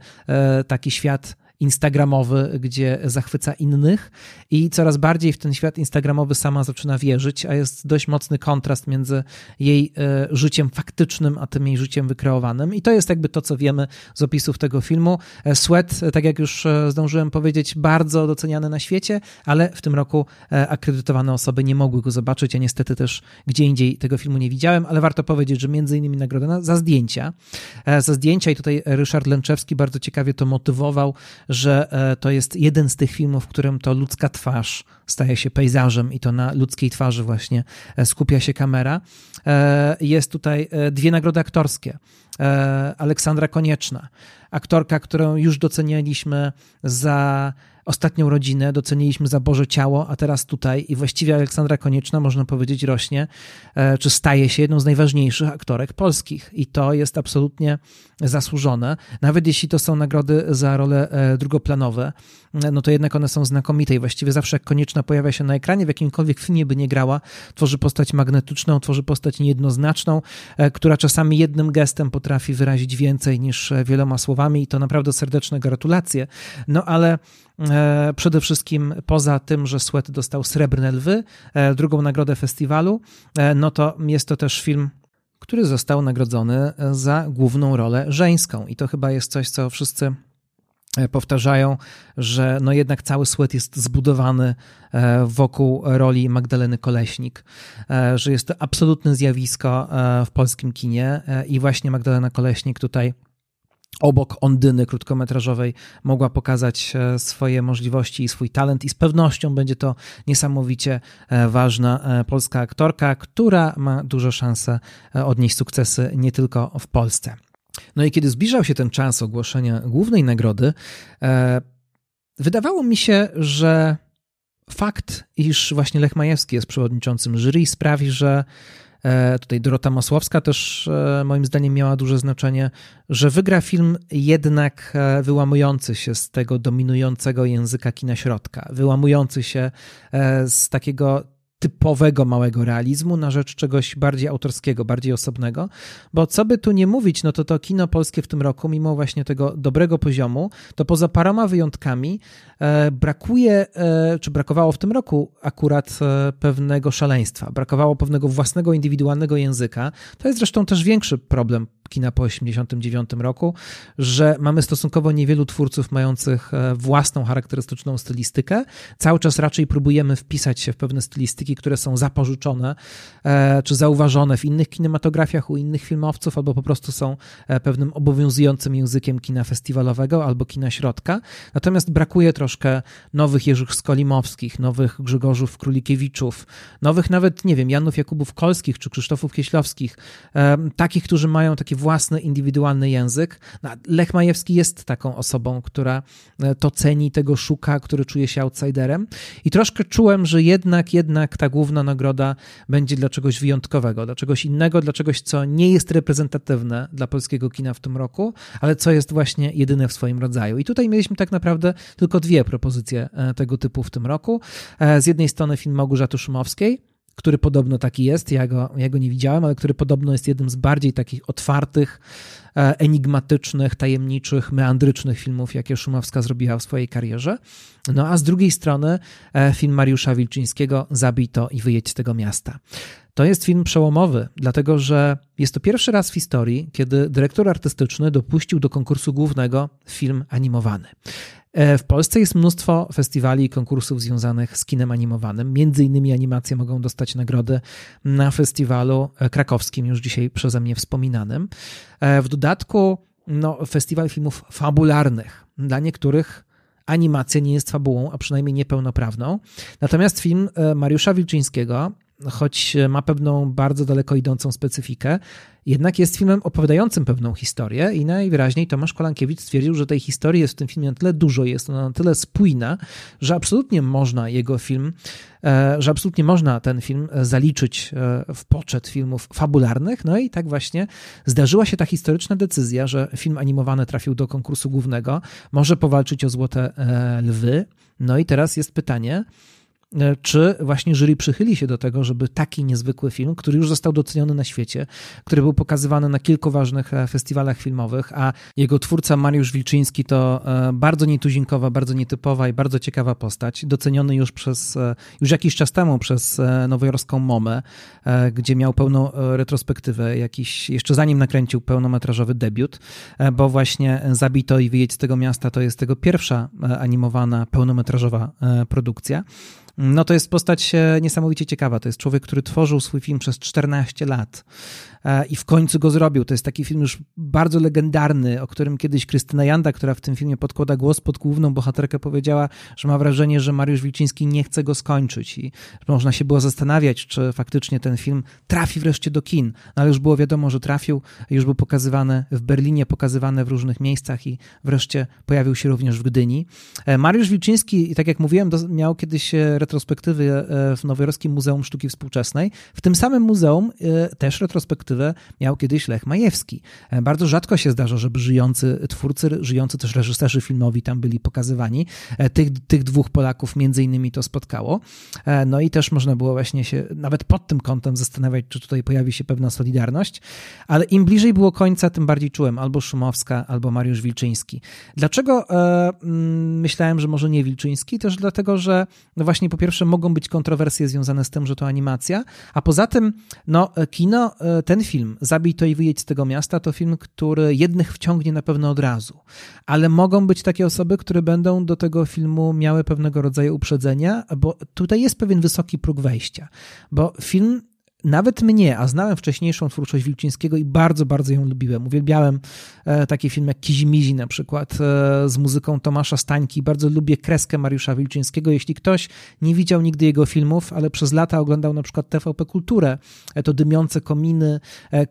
taki świat instagramowy, gdzie zachwyca innych i coraz bardziej w ten świat instagramowy sama zaczyna wierzyć, a jest dość mocny kontrast między jej e, życiem faktycznym, a tym jej życiem wykreowanym. I to jest jakby to, co wiemy z opisów tego filmu. E, Sweat, e, tak jak już zdążyłem powiedzieć, bardzo doceniany na świecie, ale w tym roku akredytowane osoby nie mogły go zobaczyć. Ja niestety też gdzie indziej tego filmu nie widziałem, ale warto powiedzieć, że między innymi nagroda za zdjęcia. Za zdjęcia i tutaj Ryszard Lęczewski bardzo ciekawie to motywował, że e, to jest jeden z tych filmów, w którym to ludzka twarz staje się pejzażem i to na ludzkiej twarzy właśnie e, skupia się kamera. E, jest tutaj dwie nagrody aktorskie. Aleksandra Konieczna, aktorka, którą już docenialiśmy za ostatnią rodzinę, doceniliśmy za Boże Ciało, a teraz tutaj i właściwie Aleksandra Konieczna, można powiedzieć, rośnie, e, czy staje się jedną z najważniejszych aktorek polskich i to jest absolutnie zasłużone. Nawet jeśli to są nagrody za role e, drugoplanowe, e, no to jednak one są znakomite i właściwie zawsze jak Konieczna pojawia się na ekranie, w jakimkolwiek filmie by nie grała, tworzy postać magnetyczną, tworzy postać niejednoznaczną, która czasami jednym gestem potrafi wyrazić więcej niż wieloma słowami i to naprawdę serdeczne gratulacje. No ale E, przede wszystkim poza tym, że Sweat dostał Srebrne Lwy, e, drugą nagrodę festiwalu, e, no to jest to też film który został nagrodzony za główną rolę żeńską. I to chyba jest coś, co wszyscy powtarzają, że no jednak cały sweat jest zbudowany wokół roli Magdaleny Koleśnik, że jest to absolutne zjawisko w polskim kinie i właśnie Magdalena Koleśnik tutaj obok Ondyny krótkometrażowej mogła pokazać e, swoje możliwości i swój talent i z pewnością będzie to niesamowicie e, ważna e, polska aktorka, która ma duże szanse odnieść sukcesy nie tylko w Polsce. No i kiedy zbliżał się ten czas ogłoszenia głównej nagrody, wydawało mi się, że fakt, iż właśnie Lech Majewski jest przewodniczącym jury sprawi, że E, tutaj Dorota Masłowska też e, moim zdaniem miała duże znaczenie, że wygra film jednak e, wyłamujący się z tego dominującego języka kina środka, wyłamujący się z takiego typowego małego realizmu na rzecz czegoś bardziej autorskiego, bardziej osobnego, bo co by tu nie mówić, no to to kino polskie w tym roku, mimo właśnie tego dobrego poziomu, to poza paroma wyjątkami e, brakuje, e, czy brakowało w tym roku akurat e, pewnego szaleństwa, brakowało pewnego własnego, indywidualnego języka. To jest zresztą też większy problem kina po 1989 roku, że mamy stosunkowo niewielu twórców mających e, własną charakterystyczną stylistykę. Cały czas raczej próbujemy wpisać się w pewne stylistyki, które są zapożyczone e, czy zauważone w innych kinematografiach, u innych filmowców, albo po prostu są e, pewnym obowiązującym językiem kina festiwalowego albo kina środka. Natomiast brakuje troszkę nowych Jerzych Skolimowskich, nowych Grzegorzów Królikiewiczów, nowych nawet, nie wiem, Janów Jakubów Kolskich czy Krzysztofów Kieślowskich, takich, którzy mają takie własny, indywidualny język. No, Lech Majewski jest taką osobą, która e, to ceni, tego szuka, który czuje się outsiderem i troszkę czułem, że jednak, jednak ta główna nagroda będzie dla czegoś wyjątkowego, dla czegoś innego, dla czegoś, co nie jest reprezentatywne dla polskiego kina w tym roku, ale co jest właśnie jedyne w swoim rodzaju. I tutaj mieliśmy tak naprawdę tylko dwie propozycje e, tego typu w tym roku. E, z jednej strony film Małgorzaty Szumowskiej, który podobno taki jest, ja go, ja go nie widziałem, ale który podobno jest jednym z bardziej takich otwartych, e, enigmatycznych, tajemniczych, meandrycznych filmów, jakie Szumowska zrobiła w swojej karierze. No a z drugiej strony film Mariusza Wilczyńskiego Zabij to i wyjedź z tego miasta. To jest film przełomowy, dlatego że jest to pierwszy raz w historii, kiedy dyrektor artystyczny dopuścił do konkursu głównego film animowany. E, w Polsce jest mnóstwo festiwali i konkursów związanych z kinem animowanym. Między innymi animacje mogą dostać nagrody na festiwalu e, krakowskim, już dzisiaj przeze mnie wspominanym. E, w dodatku no, festiwal filmów fabularnych. Dla niektórych animacja nie jest fabułą, a przynajmniej niepełnoprawną. Natomiast film Mariusza Wilczyńskiego choć ma pewną bardzo daleko idącą specyfikę, jednak jest filmem opowiadającym pewną historię i najwyraźniej Tomasz Kolankiewicz stwierdził, że tej historii jest w tym filmie na tyle dużo, jest ona na tyle spójna, że absolutnie można jego film, e, że absolutnie można ten film zaliczyć e, w poczet filmów fabularnych. No i tak właśnie zdarzyła się ta historyczna decyzja, że film animowany trafił do konkursu głównego, może powalczyć o Złote e, Lwy. No i teraz jest pytanie, czy właśnie jury przychyli się do tego, żeby taki niezwykły film, który już został doceniony na świecie, który był pokazywany na kilku ważnych e, festiwalach filmowych, a jego twórca Mariusz Wilczyński to e, bardzo nietuzinkowa, bardzo nietypowa i bardzo ciekawa postać, doceniony już przez, już jakiś czas temu przez nowojorską MOMę, gdzie miał pełną retrospektywę, jakiś, jeszcze zanim nakręcił pełnometrażowy debiut, bo właśnie Zabito i Wyjedź z tego miasta to jest tego pierwsza animowana, pełnometrażowa produkcja. No to jest postać e, niesamowicie ciekawa. To jest człowiek, który tworzył swój film przez 14 lat. E, i w końcu go zrobił. To jest taki film już bardzo legendarny, o którym kiedyś Krystyna Janda, która w tym filmie podkłada głos pod główną bohaterkę, powiedziała, że ma wrażenie, że Mariusz Wilczyński nie chce go skończyć i można się było zastanawiać, czy faktycznie ten film trafi wreszcie do kin. No ale już było wiadomo, że trafił, już był pokazywany w Berlinie, pokazywany w różnych miejscach i wreszcie pojawił się również w Gdyni. E, Mariusz Wilczyński, tak jak mówiłem, miał kiedyś retrospektywy w Nowojorskim Muzeum Sztuki Współczesnej. W tym samym muzeum też retrospektywy perspektywę miał kiedyś Lech Majewski. E, bardzo rzadko się zdarza, żeby żyjący twórcy, żyjący też reżyserzy filmowi tam byli pokazywani. E, tych, tych dwóch Polaków między innymi to spotkało. E, no i też można było właśnie się nawet pod tym kątem zastanawiać, czy tutaj pojawi się pewna solidarność, ale im bliżej było końca, tym bardziej czułem albo Szumowska, albo Mariusz Wilczyński. Dlaczego e, mm, myślałem, że może nie Wilczyński? Też dlatego, że no właśnie pierwsze mogą być kontrowersje związane z tym, że to animacja, a poza tym no kino, ten film, Zabij to i wyjedź z tego miasta, to film, który jednych wciągnie na pewno od razu. Ale mogą być takie osoby, które będą do tego filmu miały pewnego rodzaju uprzedzenia, bo tutaj jest pewien wysoki próg wejścia. Bo film nawet mnie, a znałem wcześniejszą twórczość Wilczyńskiego i bardzo, bardzo ją lubiłem. Uwielbiałem e, taki film jak Kizimizi na przykład e, z muzyką Tomasza Stańki. Bardzo lubię kreskę Mariusza Wilczyńskiego. Jeśli ktoś nie widział nigdy jego filmów, ale przez lata oglądał na przykład TVP Kulturę, e, to dymiące kominy,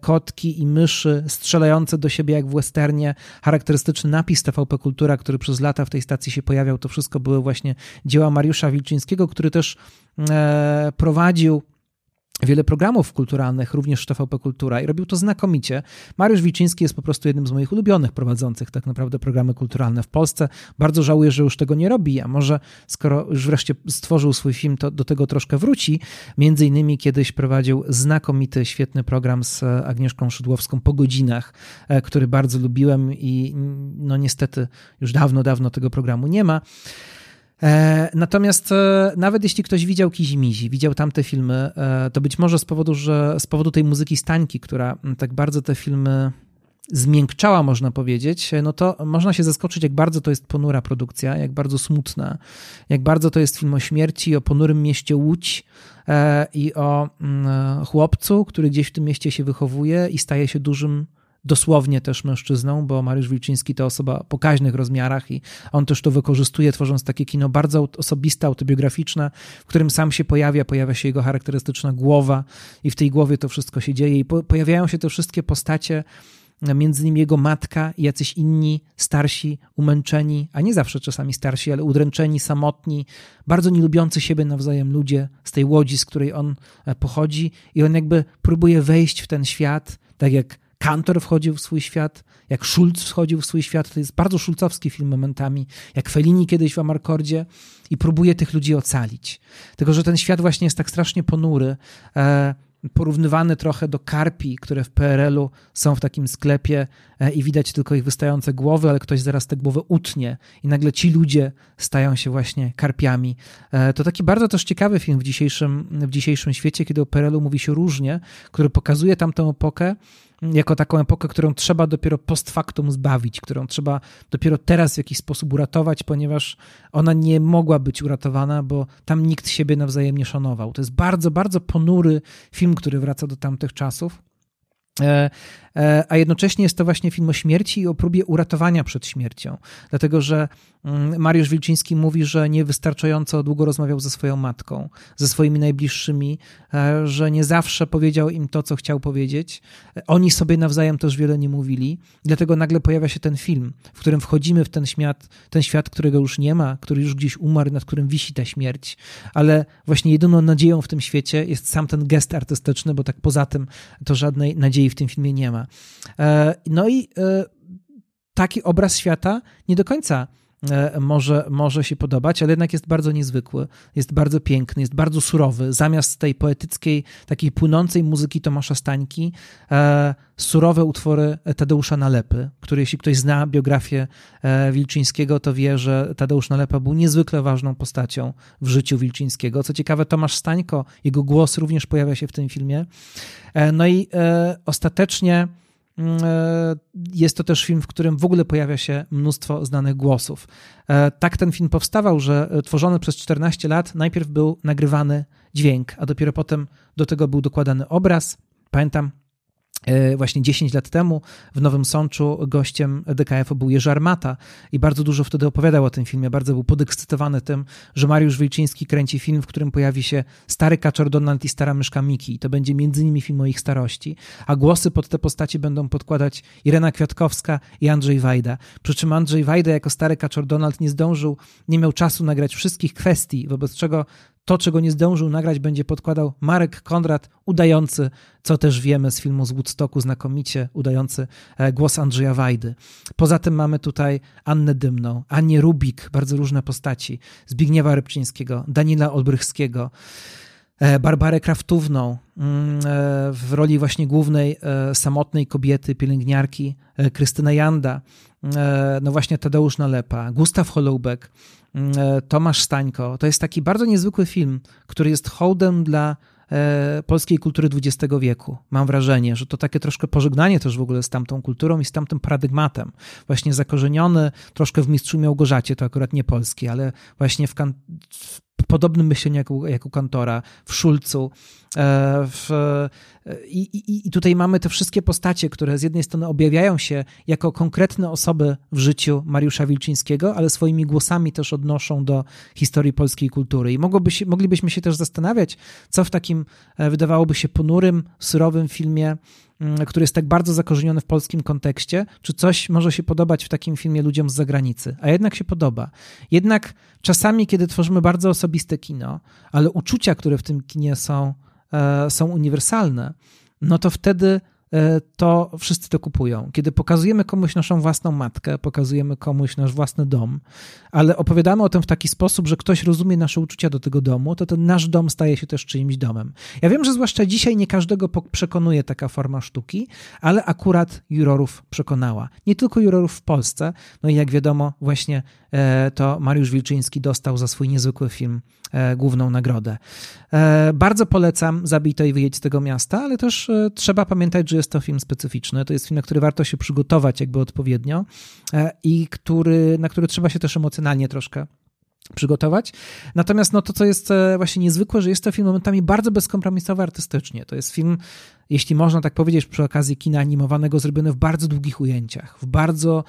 kotki i myszy strzelające do siebie jak w westernie, charakterystyczny napis TVP Kultura, który przez lata w tej stacji się pojawiał, to wszystko były właśnie dzieła Mariusza Wilczyńskiego, który też prowadził wiele programów kulturalnych, również TVP Kultura i robił to znakomicie. Mariusz Wiczyński jest po prostu jednym z moich ulubionych prowadzących tak naprawdę programy kulturalne w Polsce. Bardzo żałuję, że już tego nie robi, a może skoro już wreszcie stworzył swój film, to do tego troszkę wróci. Między innymi kiedyś prowadził znakomity, świetny program z Agnieszką Szydłowską po godzinach, e, który bardzo lubiłem i no niestety już dawno, dawno tego programu nie ma. E, natomiast e, nawet jeśli ktoś widział Kizimizi, widział tamte filmy, e, to być może z powodu, że z powodu tej muzyki Stańki, która tak bardzo te filmy zmiękczała, można powiedzieć, no to można się zaskoczyć, jak bardzo to jest ponura produkcja, jak bardzo smutna, jak bardzo to jest film o śmierci, o ponurym mieście Łódź i o chłopcu, który gdzieś w tym mieście się wychowuje i staje się dużym dosłownie też mężczyzną, bo Mariusz Wilczyński to osoba pokaźnych rozmiarach i on też to wykorzystuje, tworząc takie kino bardzo osobiste, autobiograficzne, w którym sam się pojawia, pojawia się jego charakterystyczna głowa i w tej głowie to wszystko się dzieje. I po, pojawiają się te wszystkie postacie, między innymi jego matka i jacyś inni starsi, umęczeni, a nie zawsze czasami starsi, ale udręczeni, samotni, bardzo nie lubiący siebie nawzajem ludzie z tej łodzi, z której on e, pochodzi. I on jakby próbuje wejść w ten świat, tak jak Kantor wchodził w swój świat, jak Schulz wchodził w swój świat. To jest bardzo szulcowski film momentami, jak Fellini kiedyś w Amarkordzie i próbuje tych ludzi ocalić. Tylko, że ten świat właśnie jest tak strasznie ponury, e, porównywany trochę do karpi, które w PRL-u są w takim sklepie e, i widać tylko ich wystające głowy, ale ktoś zaraz te głowy utnie i nagle ci ludzie stają się właśnie karpiami. E, to taki bardzo też ciekawy film w dzisiejszym, w dzisiejszym świecie, kiedy o PRL-u mówi się różnie, który pokazuje tamtą epokę, jako taką epokę, którą trzeba dopiero post factum zbawić, którą trzeba dopiero teraz w jakiś sposób uratować, ponieważ ona nie mogła być uratowana, bo tam nikt siebie nawzajem nie szanował. To jest bardzo, bardzo ponury film, który wraca do tamtych czasów. E, e, a jednocześnie jest to właśnie film o śmierci i o próbie uratowania przed śmiercią. Dlatego, że mm, Mariusz Wilczyński mówi, że niewystarczająco długo rozmawiał ze swoją matką, ze swoimi najbliższymi, e, że nie zawsze powiedział im to, co chciał powiedzieć. Oni sobie nawzajem też wiele nie mówili. Dlatego nagle pojawia się ten film, w którym wchodzimy w ten świat, ten świat, którego już nie ma, który już gdzieś umarł, nad którym wisi ta śmierć. Ale właśnie jedyną nadzieją w tym świecie jest sam ten gest artystyczny, bo tak poza tym to żadnej nadziei w tym filmie nie ma. E, no i e, taki obraz świata nie do końca może, może się podobać, ale jednak jest bardzo niezwykły, jest bardzo piękny, jest bardzo surowy. Zamiast tej poetyckiej, takiej płynącej muzyki Tomasza Stańki, surowe utwory Tadeusza Nalepy, który jeśli ktoś zna biografię Wilczyńskiego, to wie, że Tadeusz Nalepa był niezwykle ważną postacią w życiu Wilczyńskiego. Co ciekawe, Tomasz Stańko, jego głos również pojawia się w tym filmie. No i ostatecznie e, jest to też film, w którym w ogóle pojawia się mnóstwo znanych głosów. E, tak ten film powstawał, że e, tworzony przez 14 lat najpierw był nagrywany dźwięk, a dopiero potem do tego był dokładany obraz. Pamiętam, E, właśnie 10 lat temu w Nowym Sączu gościem DKF-u był Jerzy Armata i bardzo dużo wtedy opowiadał o tym filmie. Bardzo był podekscytowany tym, że Mariusz Wilczyński kręci film, w którym pojawi się stary kaczor Donald i stara myszka Miki. I to będzie między innymi film o ich starości. A głosy pod te postaci będą podkładać Irena Kwiatkowska i Andrzej Wajda. Przy czym Andrzej Wajda jako stary kaczor Donald nie zdążył, nie miał czasu nagrać wszystkich kwestii, wobec czego to, czego nie zdążył nagrać, będzie podkładał Marek Konrad, udający, co też wiemy z filmu z Woodstocku znakomicie, udający e, głos Andrzeja Wajdy. Poza tym mamy tutaj Annę Dymną, Anię Rubik, bardzo różne postaci, Zbigniewa Rybczyńskiego, Daniela Olbrychskiego, e, Barbarę Kraftówną mm, e, w roli właśnie głównej samotnej kobiety, pielęgniarki, Krystyna Janda, no właśnie Tadeusz Nalepa, Gustaw Holoubek, Mm, Tomasz Stańko. To jest taki bardzo niezwykły film, który jest hołdem dla e, polskiej kultury XX wieku. Mam wrażenie, że to takie troszkę pożegnanie też w ogóle z tamtą kulturą i z tamtym paradygmatem. Właśnie zakorzeniony troszkę w Mistrzu Małgorzacie, to akurat nie polski, ale właśnie w, kan- w podobnym myśleniu jak u, jak u Kantora, w Szulcu. E, w, i, i, I tutaj mamy te wszystkie postacie, które z jednej strony objawiają się jako konkretne osoby w życiu Mariusza Wilczyńskiego, ale swoimi głosami też odnoszą do historii polskiej kultury. I mogłoby się, moglibyśmy się też zastanawiać, co w takim e, wydawałoby się ponurym, surowym filmie Mm, który jest tak bardzo zakorzeniony w polskim kontekście, czy coś może się podobać w takim filmie ludziom z zagranicy, a jednak się podoba. Jednak czasami, kiedy tworzymy bardzo osobiste kino, ale uczucia, które w tym kinie są, są uniwersalne, no to wtedy E, to wszyscy to kupują. Kiedy pokazujemy komuś naszą własną matkę, pokazujemy komuś nasz własny dom, ale opowiadamy o tym w taki sposób, że ktoś rozumie nasze uczucia do tego domu, to ten nasz dom staje się też czyimś domem. Ja wiem, że zwłaszcza dzisiaj nie każdego przekonuje taka forma sztuki, ale akurat jurorów przekonała. Nie tylko jurorów w Polsce, no i jak wiadomo, właśnie e, to Mariusz Wilczyński dostał za swój niezwykły film E, główną nagrodę. E, bardzo polecam Zabij to i wyjedź z tego miasta, ale też e, trzeba pamiętać, że jest to film specyficzny. To jest film, na który warto się przygotować jakby odpowiednio i który, na który trzeba się też emocjonalnie troszkę przygotować. Natomiast no, to, co jest właśnie niezwykłe, że jest to film momentami bardzo bezkompromisowy artystycznie. To jest film, jeśli można tak powiedzieć, przy okazji kina animowanego, zrobiony w bardzo długich ujęciach, w bardzo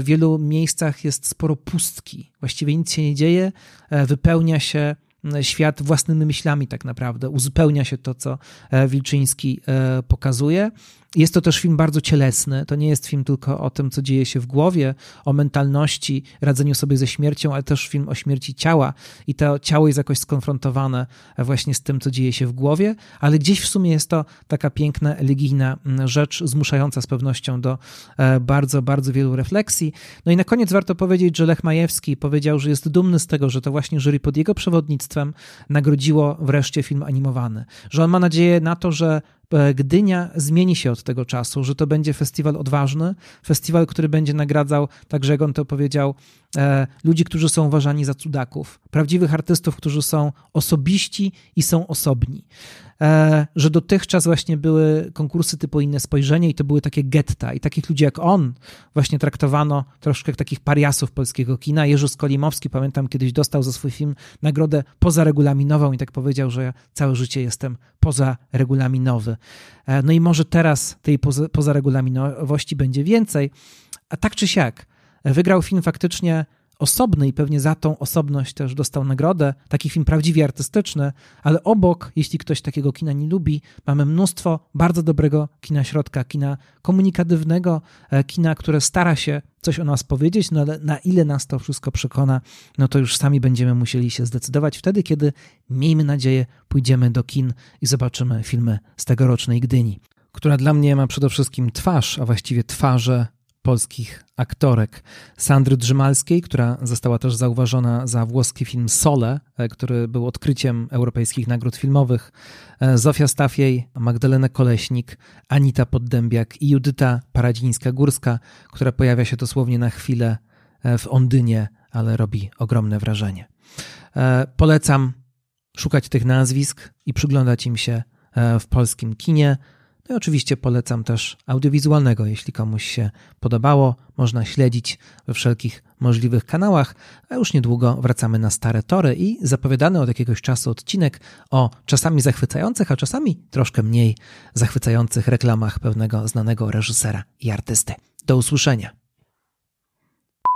w wielu miejscach jest sporo pustki. Właściwie nic się nie dzieje, e, wypełnia się świat własnymi myślami tak naprawdę, uzupełnia się to, co e, Wilczyński e, pokazuje. Jest to też film bardzo cielesny. To nie jest film tylko o tym, co dzieje się w głowie, o mentalności, radzeniu sobie ze śmiercią, ale też film o śmierci ciała. I to ciało jest jakoś skonfrontowane właśnie z tym, co dzieje się w głowie, ale gdzieś w sumie jest to taka piękna, elegijna rzecz, zmuszająca z pewnością do e, bardzo, bardzo wielu refleksji. No i na koniec warto powiedzieć, że Lech Majewski powiedział, że jest dumny z tego, że to właśnie jury pod jego przewodnictwem nagrodziło wreszcie film animowany. Że on ma nadzieję na to, że E, Gdynia zmieni się od tego czasu, że to będzie festiwal odważny, festiwal, który będzie nagradzał, także jak on to powiedział, e, ludzi, którzy są uważani za cudaków, prawdziwych artystów, którzy są osobiści i są osobni. E, że dotychczas właśnie były konkursy typu inne spojrzenie i to były takie getta i takich ludzi jak on właśnie traktowano troszkę jak takich pariasów polskiego kina. Jerzy Skolimowski, pamiętam, kiedyś dostał za swój film nagrodę pozaregulaminową i tak powiedział, że ja całe życie jestem pozaregulaminowy. E, no i może teraz tej poza, pozaregulaminowości będzie więcej, a tak czy siak wygrał film faktycznie osobny i pewnie za tą osobność też dostał nagrodę. Taki film prawdziwie artystyczny, ale obok, jeśli ktoś takiego kina nie lubi, mamy mnóstwo bardzo dobrego kina środka, kina komunikatywnego, e, kina, które stara się coś o nas powiedzieć, no ale na ile nas to wszystko przekona, no to już sami będziemy musieli się zdecydować wtedy, kiedy, miejmy nadzieję, pójdziemy do kin i zobaczymy filmy z tegorocznej Gdyni, która dla mnie ma przede wszystkim twarz, a właściwie twarze polskich aktorek. Sandry Drzymalskiej, która została też zauważona za włoski film Sole, e, który był odkryciem europejskich nagród filmowych. E, Zofia Stafiej, Magdalena Koleśnik, Anita Poddębiak i Judyta Paradzińska-Górska, która pojawia się dosłownie na chwilę e, w Ondynie, ale robi ogromne wrażenie. Polecam szukać tych nazwisk i przyglądać im się w polskim kinie. No i oczywiście polecam też audiowizualnego, jeśli komuś się podobało. Można śledzić we wszelkich możliwych kanałach, a już niedługo wracamy na stare tory i zapowiadany od jakiegoś czasu odcinek o czasami zachwycających, a czasami troszkę mniej zachwycających reklamach pewnego znanego reżysera i artysty. Do usłyszenia.